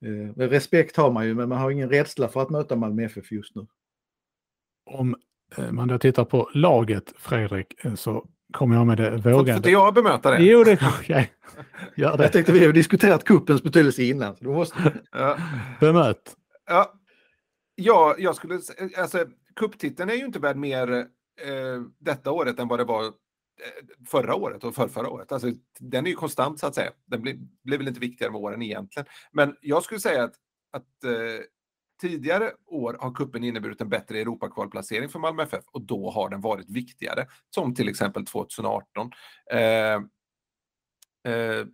eh, respekt har man ju, men man har ingen rädsla för att möta Malmö FF just nu. Om man då tittar på laget, Fredrik, eh, så kommer jag med det vågade. Får inte jag bemöta det? Jo, det kan jag. Gör det. Jag tänkte vi har diskuterat kuppens betydelse innan. Så måste... ja. Bemöt. Ja. ja, jag skulle alltså kupptiteln är ju inte värd mer eh, detta året än vad det var eh, förra året och för förra året. Alltså, den är ju konstant så att säga. Den blir, blir väl inte viktigare med åren egentligen. Men jag skulle säga att, att eh, Tidigare år har kuppen inneburit en bättre Europakvalplacering för Malmö FF och då har den varit viktigare, som till exempel 2018. Eh, eh,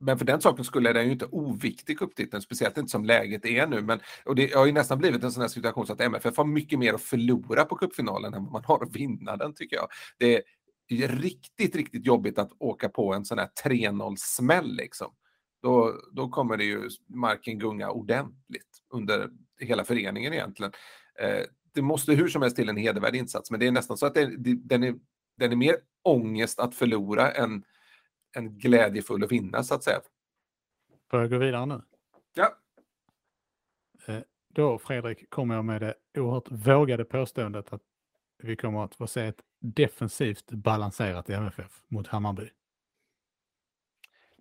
men för den saken skulle den ju inte oviktig cuptiteln, speciellt inte som läget är nu. Men, och det har ju nästan blivit en sån här situation så att MFF har mycket mer att förlora på cupfinalen än vad man har att vinna den tycker jag. Det är riktigt, riktigt jobbigt att åka på en sån här 3-0 smäll liksom. då, då kommer det ju marken gunga ordentligt under hela föreningen egentligen. Eh, det måste hur som helst till en hedervärd insats, men det är nästan så att det, det, den, är, den är mer ångest att förlora än, än glädjefull att vinna så att säga. Får jag gå vidare nu? Ja. Eh, då Fredrik kommer jag med det oerhört vågade påståendet att vi kommer att få se ett defensivt balanserat MFF mot Hammarby.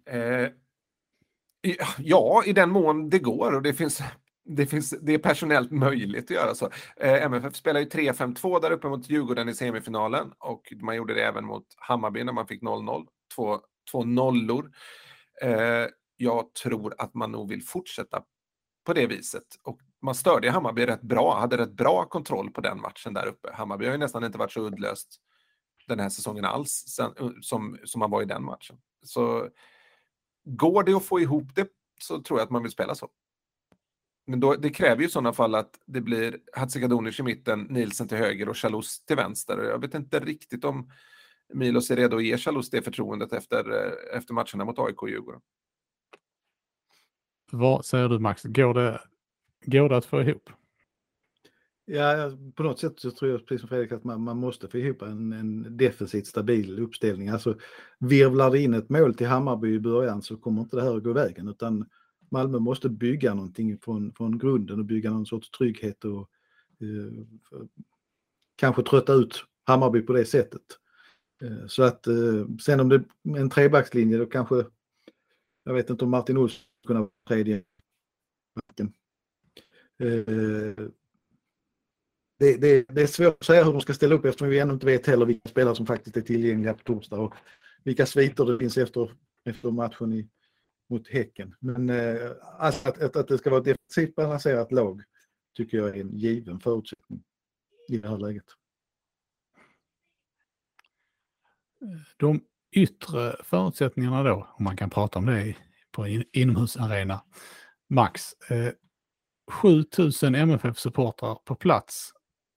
Eh, ja, i den mån det går och det finns, det finns, det är personellt möjligt att göra så. Eh, MFF spelar ju 3-5-2 där uppe mot Djurgården i semifinalen och man gjorde det även mot Hammarby när man fick 0-0. Två, två nollor. Eh, jag tror att man nog vill fortsätta på det viset. Och man störde Hammarby rätt bra, hade rätt bra kontroll på den matchen där uppe. Hammarby har ju nästan inte varit så uddlöst den här säsongen alls sen, eh, som, som man var i den matchen. Så går det att få ihop det så tror jag att man vill spela så. Men då, det kräver ju i sådana fall att det blir Hatzikadunic i mitten, Nielsen till höger och Chalus till vänster. Jag vet inte riktigt om Milos är redo att ge Chalus det förtroendet efter, eh, efter matcherna mot AIK och Djurgården. Vad säger du Max, går det, går det att få ihop? Ja, på något sätt så tror jag precis som Fredrik att man, man måste få ihop en, en defensivt stabil uppställning. Alltså virvlar det in ett mål till Hammarby i början så kommer inte det här att gå vägen utan Malmö måste bygga någonting från, från grunden och bygga någon sorts trygghet och eh, kanske trötta ut Hammarby på det sättet. Eh, så att eh, sen om det är en trebackslinje då kanske, jag vet inte om Martin Olsson kunde vara tredje. Eh, det, det, det, är svårt att säga hur de ska ställa upp eftersom vi ännu inte vet heller vilka spelare som faktiskt är tillgängliga på torsdag och vilka sviter det finns efter, efter matchen i, mot Häcken. Men eh, alltså att, att, att det ska vara ett defensivt balanserat lag tycker jag är en given förutsättning i det här läget. De yttre förutsättningarna då, om man kan prata om det på in, inomhusarena, max. Eh, 7000 MFF-supportrar på plats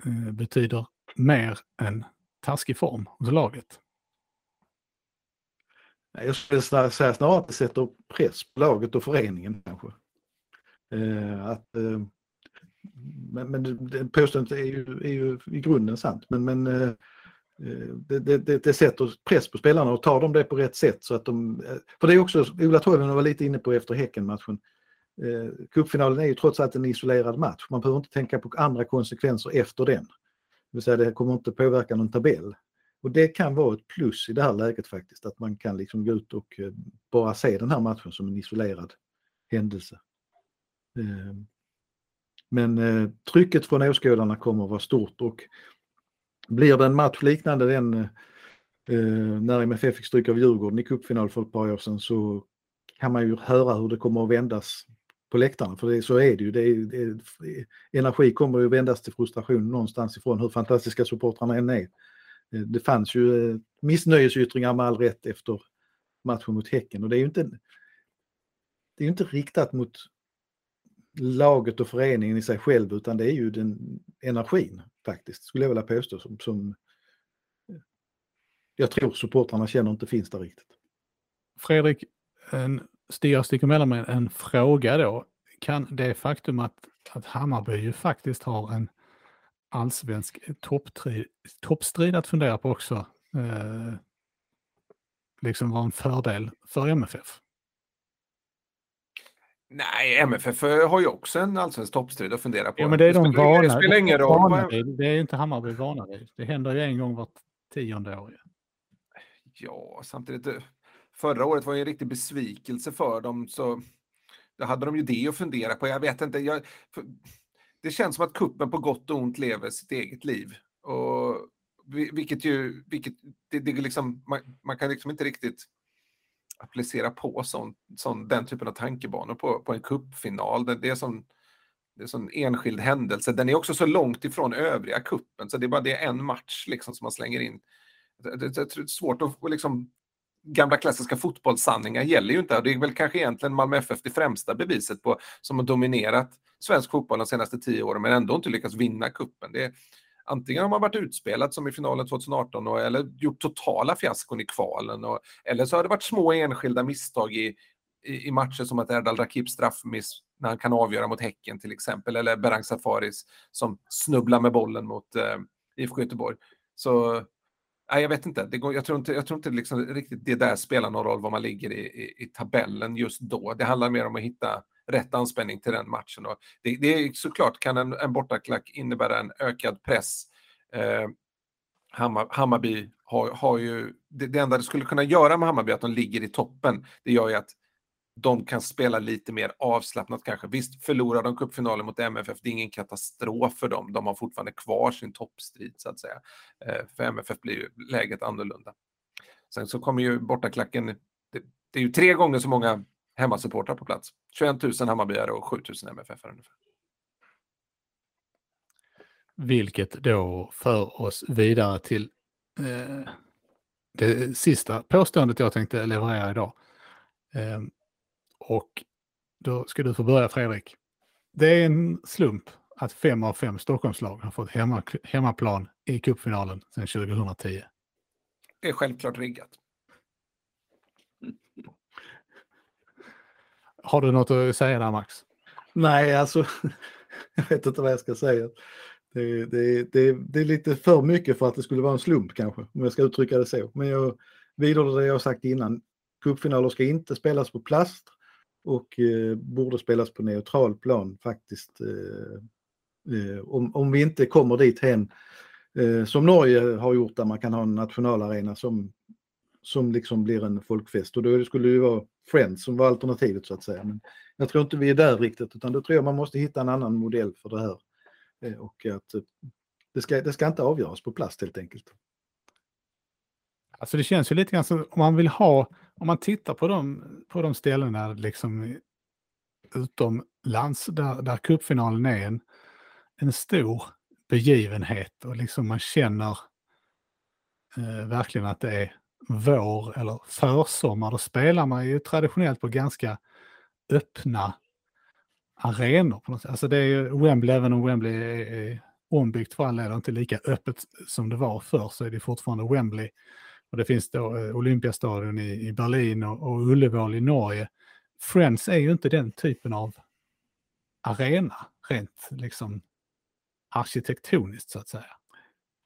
eh, betyder mer än taskig form hos laget. Jag skulle säga snarare att det sätter press på laget och föreningen kanske. Eh, att, eh, men men påståendet är ju, är ju i grunden sant. Men, men eh, eh det, det, det, sätter press på spelarna och tar de det på rätt sätt så att de... Eh, för det är också, Ola Toivonen var lite inne på efter Häcken-matchen, eh, cupfinalen är ju trots allt en isolerad match. Man behöver inte tänka på andra konsekvenser efter den. Det vill säga det kommer inte påverka någon tabell. Och det kan vara ett plus i det här läget faktiskt, att man kan liksom gå ut och eh, bara se den här matchen som en isolerad händelse. Ehm, men eh, trycket från åskådarna kommer att vara stort och blir det en match liknande den eh, när MFF fick stryk av Djurgården i cupfinal för ett par år sedan så kan man ju höra hur det kommer att vändas på läktarna. För det, så är det ju. Det är, det, energi kommer ju vändas till frustration någonstans ifrån hur fantastiska supportrarna än är. Eh, det fanns ju eh, missnöjesyttringar med all rätt efter matchen mot Häcken och det är ju inte, det är inte riktat mot laget och föreningen i sig själv utan det är ju den energin faktiskt, skulle jag vilja påstå, som, som eh, jag tror supportrarna känner inte finns där riktigt. Fredrik, en Stig sticker mellan med en fråga då. Kan det faktum att, att Hammarby ju faktiskt har en allsvensk toppstrid att fundera på också eh, liksom vara en fördel för MFF? Nej, MFF har ju också en allsvensk toppstrid att fundera på. Ja, men det är de vana, det spelar ingen roll. Vana, det är inte Hammarby vana vid. Det händer ju en gång vart tionde år. Ja, samtidigt förra året var ju en riktig besvikelse för dem. Så då hade de ju det att fundera på. Jag vet inte. Jag, det känns som att kuppen på gott och ont lever sitt eget liv. Och, vilket ju, vilket, det, det liksom, man, man, kan liksom inte riktigt applicera på sån, sån, den typen av tankebanor på, på en kuppfinal. Det, det är sån, det är sån enskild händelse. Den är också så långt ifrån övriga kuppen så det är bara det är en match liksom som man slänger in. Det, det, det är svårt att liksom gamla klassiska fotbollssanningar gäller ju inte. Det är väl kanske egentligen Malmö FF det främsta beviset på som har dominerat svensk fotboll de senaste tio åren men ändå inte lyckats vinna kuppen. Det är, antingen har man varit utspelad som i finalen 2018 och, eller gjort totala fiaskon i kvalen och, eller så har det varit små enskilda misstag i, i, i matcher som att Erdal Rakips straffmiss när han kan avgöra mot Häcken till exempel, eller Berang Safaris som snubblar med bollen mot eh, IFK Göteborg. Så nej, jag vet inte, det går, jag tror inte, jag tror inte liksom riktigt det där spelar någon roll var man ligger i, i, i, tabellen just då. Det handlar mer om att hitta rätt anspänning till den matchen. Och det, det är såklart kan en, en bortaklack innebära en ökad press. Eh, Hammar, Hammarby har, har ju, det, det enda det skulle kunna göra med Hammarby, att de ligger i toppen, det gör ju att de kan spela lite mer avslappnat kanske. Visst förlorar de cupfinalen mot MFF, det är ingen katastrof för dem. De har fortfarande kvar sin toppstrid så att säga. Eh, för MFF blir ju läget annorlunda. Sen så kommer ju bortaklacken, det, det är ju tre gånger så många hemmasupportrar på plats. 21 000 Hammarbyare och 7 000 MFF ungefär. Vilket då för oss vidare till eh, det sista påståendet jag tänkte leverera idag. Eh, och då ska du få börja Fredrik. Det är en slump att fem av fem Stockholmslag har fått hemma, hemmaplan i cupfinalen sedan 2010. Det är självklart riggat. Har du något att säga där Max? Nej, alltså jag vet inte vad jag ska säga. Det, det, det, det, är lite för mycket för att det skulle vara en slump kanske, om jag ska uttrycka det så. Men jag vidhåller det jag sagt innan. Cupfinaler ska inte spelas på plast och eh, borde spelas på neutral plan faktiskt. Eh, eh, om, om vi inte kommer dit hen eh, som Norge har gjort där man kan ha en nationalarena som, som liksom blir en folkfest och då skulle det ju vara Friends som var alternativet så att säga. Men jag tror inte vi är där riktigt utan då tror jag man måste hitta en annan modell för det här. Eh, och att eh, det ska, det ska inte avgöras på plast helt enkelt. Alltså det känns ju lite grann som om man vill ha, om man tittar på de, på de ställena liksom utomlands där, där cupfinalen är en, en stor begivenhet och liksom man känner eh, verkligen att det är vår eller försommar. Då spelar man ju traditionellt på ganska öppna arenor. På något sätt. Alltså det är ju Wembley, även om Wembley är, är ombyggt för all del inte lika öppet som det var förr så är det fortfarande Wembley. Och det finns då eh, Olympiastadion i, i Berlin och, och Ullevål i Norge. Friends är ju inte den typen av arena rent liksom arkitektoniskt så att säga.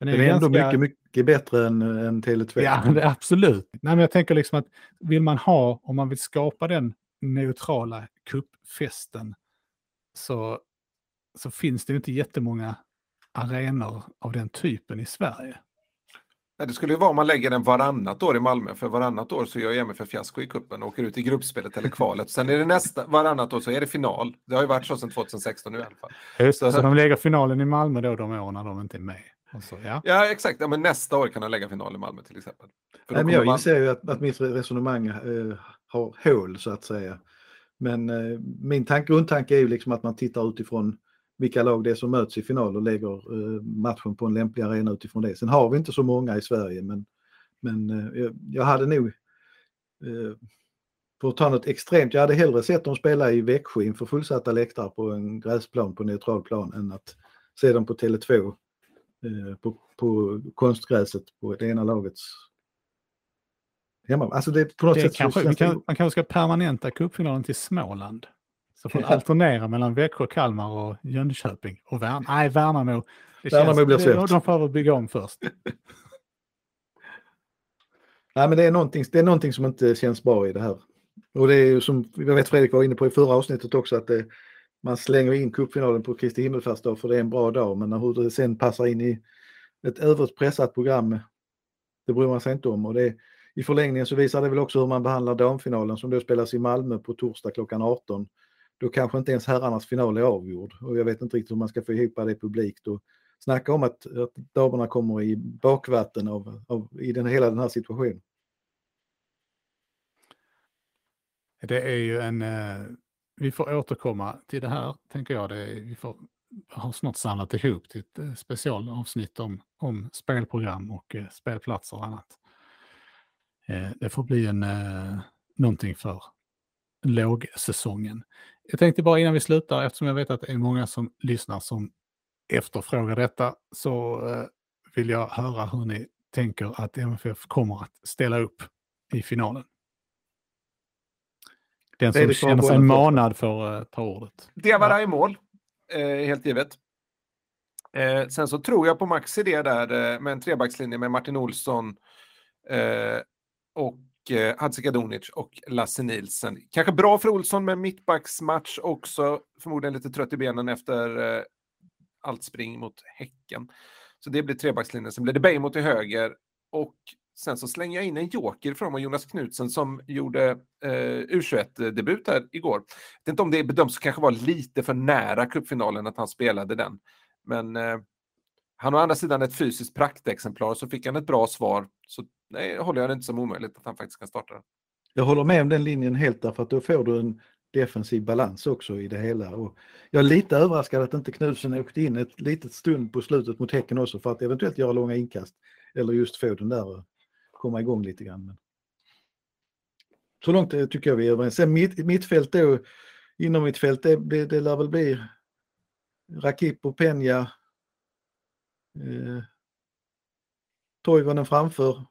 Det är, det är ganska... ändå mycket, mycket bättre än, än Tele2. Ja, det, absolut. Nej, men jag tänker liksom att vill man ha, om man vill skapa den neutrala kuppfesten så, så finns det ju inte jättemånga arenor av den typen i Sverige. Nej, det skulle ju vara om man lägger den varannat år i Malmö, för varannat år så gör MFF fiasko i kuppen och åker ut i gruppspelet eller kvalet. Sen är det nästa, varannat år så är det final. Det har ju varit så sedan 2016 nu i alla fall. Just, så, så de lägger finalen i Malmö då de åren när de inte är med? Så, ja. ja, exakt. Ja, men nästa år kan de lägga final i Malmö till exempel. Nej, men jag man... inser ju att, att mitt resonemang eh, har hål så att säga. Men eh, min tanke, grundtanke är ju liksom att man tittar utifrån vilka lag det är som möts i final och lägger eh, matchen på en lämplig arena utifrån det. Sen har vi inte så många i Sverige men, men eh, jag hade nog, eh, för att ta något extremt, jag hade hellre sett dem spela i Växjö inför fullsatta läktare på en gräsplan på neutral plan än att se dem på Tele2 på, på konstgräset på det ena lagets hemma. Alltså det, på något det sätt kanske, kan, man kanske ska permanenta cupfinalen till Småland. Så får man alternera mellan Växjö, Kalmar och Jönköping. Och Värnamo. Nej, Värnamo. Värnamo blir svårt. De får bygga om först. Nej, men det är, någonting, det är någonting som inte känns bra i det här. Och det är ju som jag vet Fredrik var inne på i förra avsnittet också att det, man slänger in cupfinalen på Kristi himmelfärdsdag för det är en bra dag. Men hur det sen passar in i ett överpressat program, det bryr man sig inte om. Och det, I förlängningen så visar det väl också hur man behandlar damfinalen som då spelas i Malmö på torsdag klockan 18 då kanske inte ens herrarnas final är avgjord och jag vet inte riktigt hur man ska få ihop det publikt. Och snacka om att, att damerna kommer i bakvatten av, av, i den, hela den här situationen. Det är ju en, eh, vi får återkomma till det här, tänker jag. Det vi får, har snart samlat ihop till ett eh, specialavsnitt om, om spelprogram och eh, spelplatser och annat. Eh, det får bli en, eh, någonting för lågsäsongen. Jag tänkte bara innan vi slutar, eftersom jag vet att det är många som lyssnar som efterfrågar detta, så eh, vill jag höra hur ni tänker att MFF kommer att ställa upp i finalen. Den som känner sig manad får uh, ta ordet. Diawara i mål, eh, helt givet. Eh, sen så tror jag på Max idé där eh, med en trebackslinje med Martin Olsson eh, och eh, Hadzikadunic och Lasse Nilsen. Kanske bra för Olsson med mittbacksmatch också, förmodligen lite trött i benen efter eh, allt spring mot Häcken. Så det blir trebackslinjen. Sen blir det Beijmo till höger och sen så slänger jag in en joker från Jonas Knutsen som gjorde eh, U21-debut här igår. Jag vet inte om det bedöms kanske vara lite för nära cupfinalen att han spelade den. Men eh, han har å andra sidan ett fysiskt praktexemplar så fick han ett bra svar. Så nej, håller jag det inte som omöjligt att han faktiskt kan starta den. Jag håller med om den linjen helt därför att då får du en defensiv balans också i det hela. Och jag är lite överraskad att inte Knutsen åkte in ett litet stund på slutet mot Häcken också för att eventuellt göra långa inkast. Eller just få den där och komma igång lite grann. Men... Så långt eh, tycker jag vi är överens. Sen mitt, mittfält då, inom mittfält, det, det, det lär väl bli Rakip och Peña. Eh, Toivonen framför.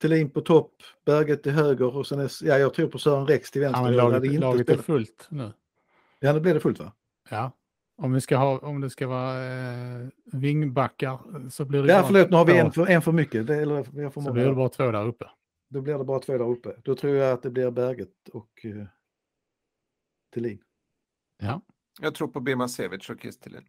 Thelin på topp, Berget till höger och sen är, ja, jag tror på Sören Rex till vänster. Ja, men laget, laget är fullt nu. Ja, nu blir det fullt va? Ja. Om, vi ska ha, om det ska vara eh, vingbackar så blir det Ja, förlåt, nu har vi en för, en för mycket. Det, eller, jag får Så många. blir det bara två där uppe. Då blir det bara två där uppe. Då tror jag att det blir Berget och uh, Thelin. Ja. Jag tror på Birmancevic och Kristelin.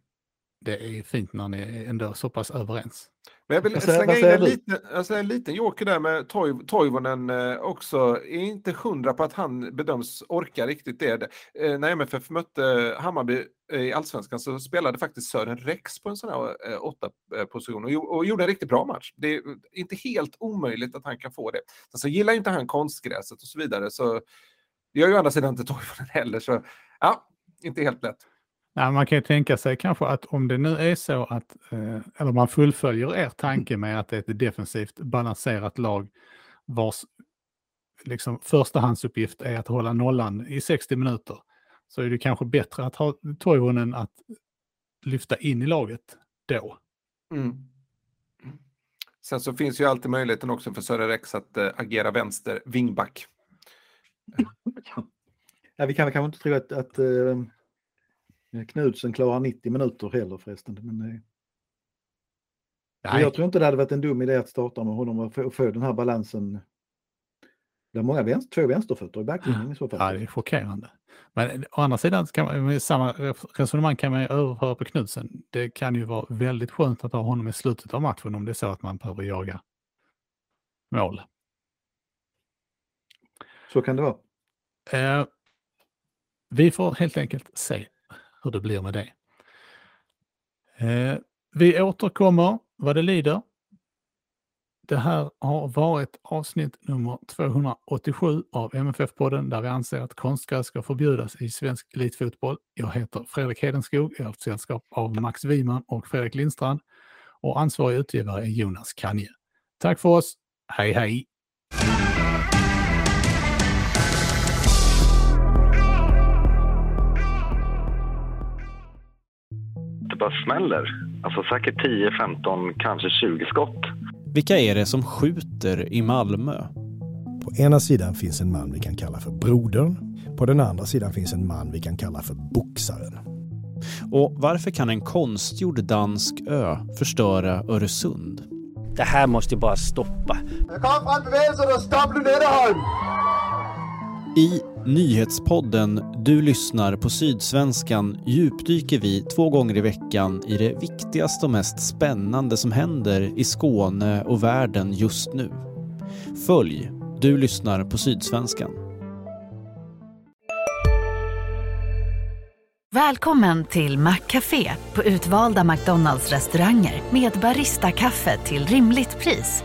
Det är fint när ni är ändå så pass överens. Men jag vill slänga in en liten, alltså en liten joker där med Toiv, Toivonen eh, också. Är inte hundra på att han bedöms orka riktigt det. Eh, när MFF mötte Hammarby eh, i Allsvenskan så spelade faktiskt Sören Rex på en sån här åtta position och, och gjorde en riktigt bra match. Det är inte helt omöjligt att han kan få det. Sen så gillar inte han konstgräset och så vidare så det gör ju å andra sidan inte Toivonen heller så ja, inte helt lätt. Ja, man kan ju tänka sig kanske att om det nu är så att, eh, eller man fullföljer er tanke med att det är ett defensivt balanserat lag vars liksom, förstahandsuppgift är att hålla nollan i 60 minuter, så är det kanske bättre att ha Toivonen att lyfta in i laget då. Mm. Sen så finns ju alltid möjligheten också för Sören Rex att äh, agera vänster wingback. Ja, vi kan väl kanske inte tro att, att uh, Knudsen klarar 90 minuter heller förresten. Men, uh, men jag tror inte det hade varit en dum idé att starta med honom och få, få den här balansen. Det är många vänster, två vänsterfötter i backlinjen i så fall. Ja, det är chockerande. Men å andra sidan, kan man, samma resonemang kan man ju överföra på Knudsen. Det kan ju vara väldigt skönt att ha honom i slutet av matchen om det är så att man behöver jaga mål. Så kan det vara. Eh, vi får helt enkelt se hur det blir med det. Eh, vi återkommer vad det lider. Det här har varit avsnitt nummer 287 av MFF-podden där vi anser att konstgräs ska förbjudas i svensk elitfotboll. Jag heter Fredrik Hedenskog, jag har haft sällskap av Max Wiman och Fredrik Lindstrand och ansvarig utgivare är Jonas Kanje. Tack för oss, hej hej! Bara smäller. Alltså säkert 10, 15, kanske 20 skott. Vilka är det som skjuter i Malmö? På ena sidan finns en man vi kan kalla för brodern. På den andra sidan finns en man vi kan kalla för boxaren. Och varför kan en konstgjord dansk ö förstöra Öresund? Det här måste bara stoppa. I nyhetspodden Du lyssnar på Sydsvenskan djupdyker vi två gånger i veckan i det viktigaste och mest spännande som händer i Skåne och världen just nu. Följ Du lyssnar på Sydsvenskan. Välkommen till Maccafé på utvalda McDonalds restauranger med Baristakaffe till rimligt pris.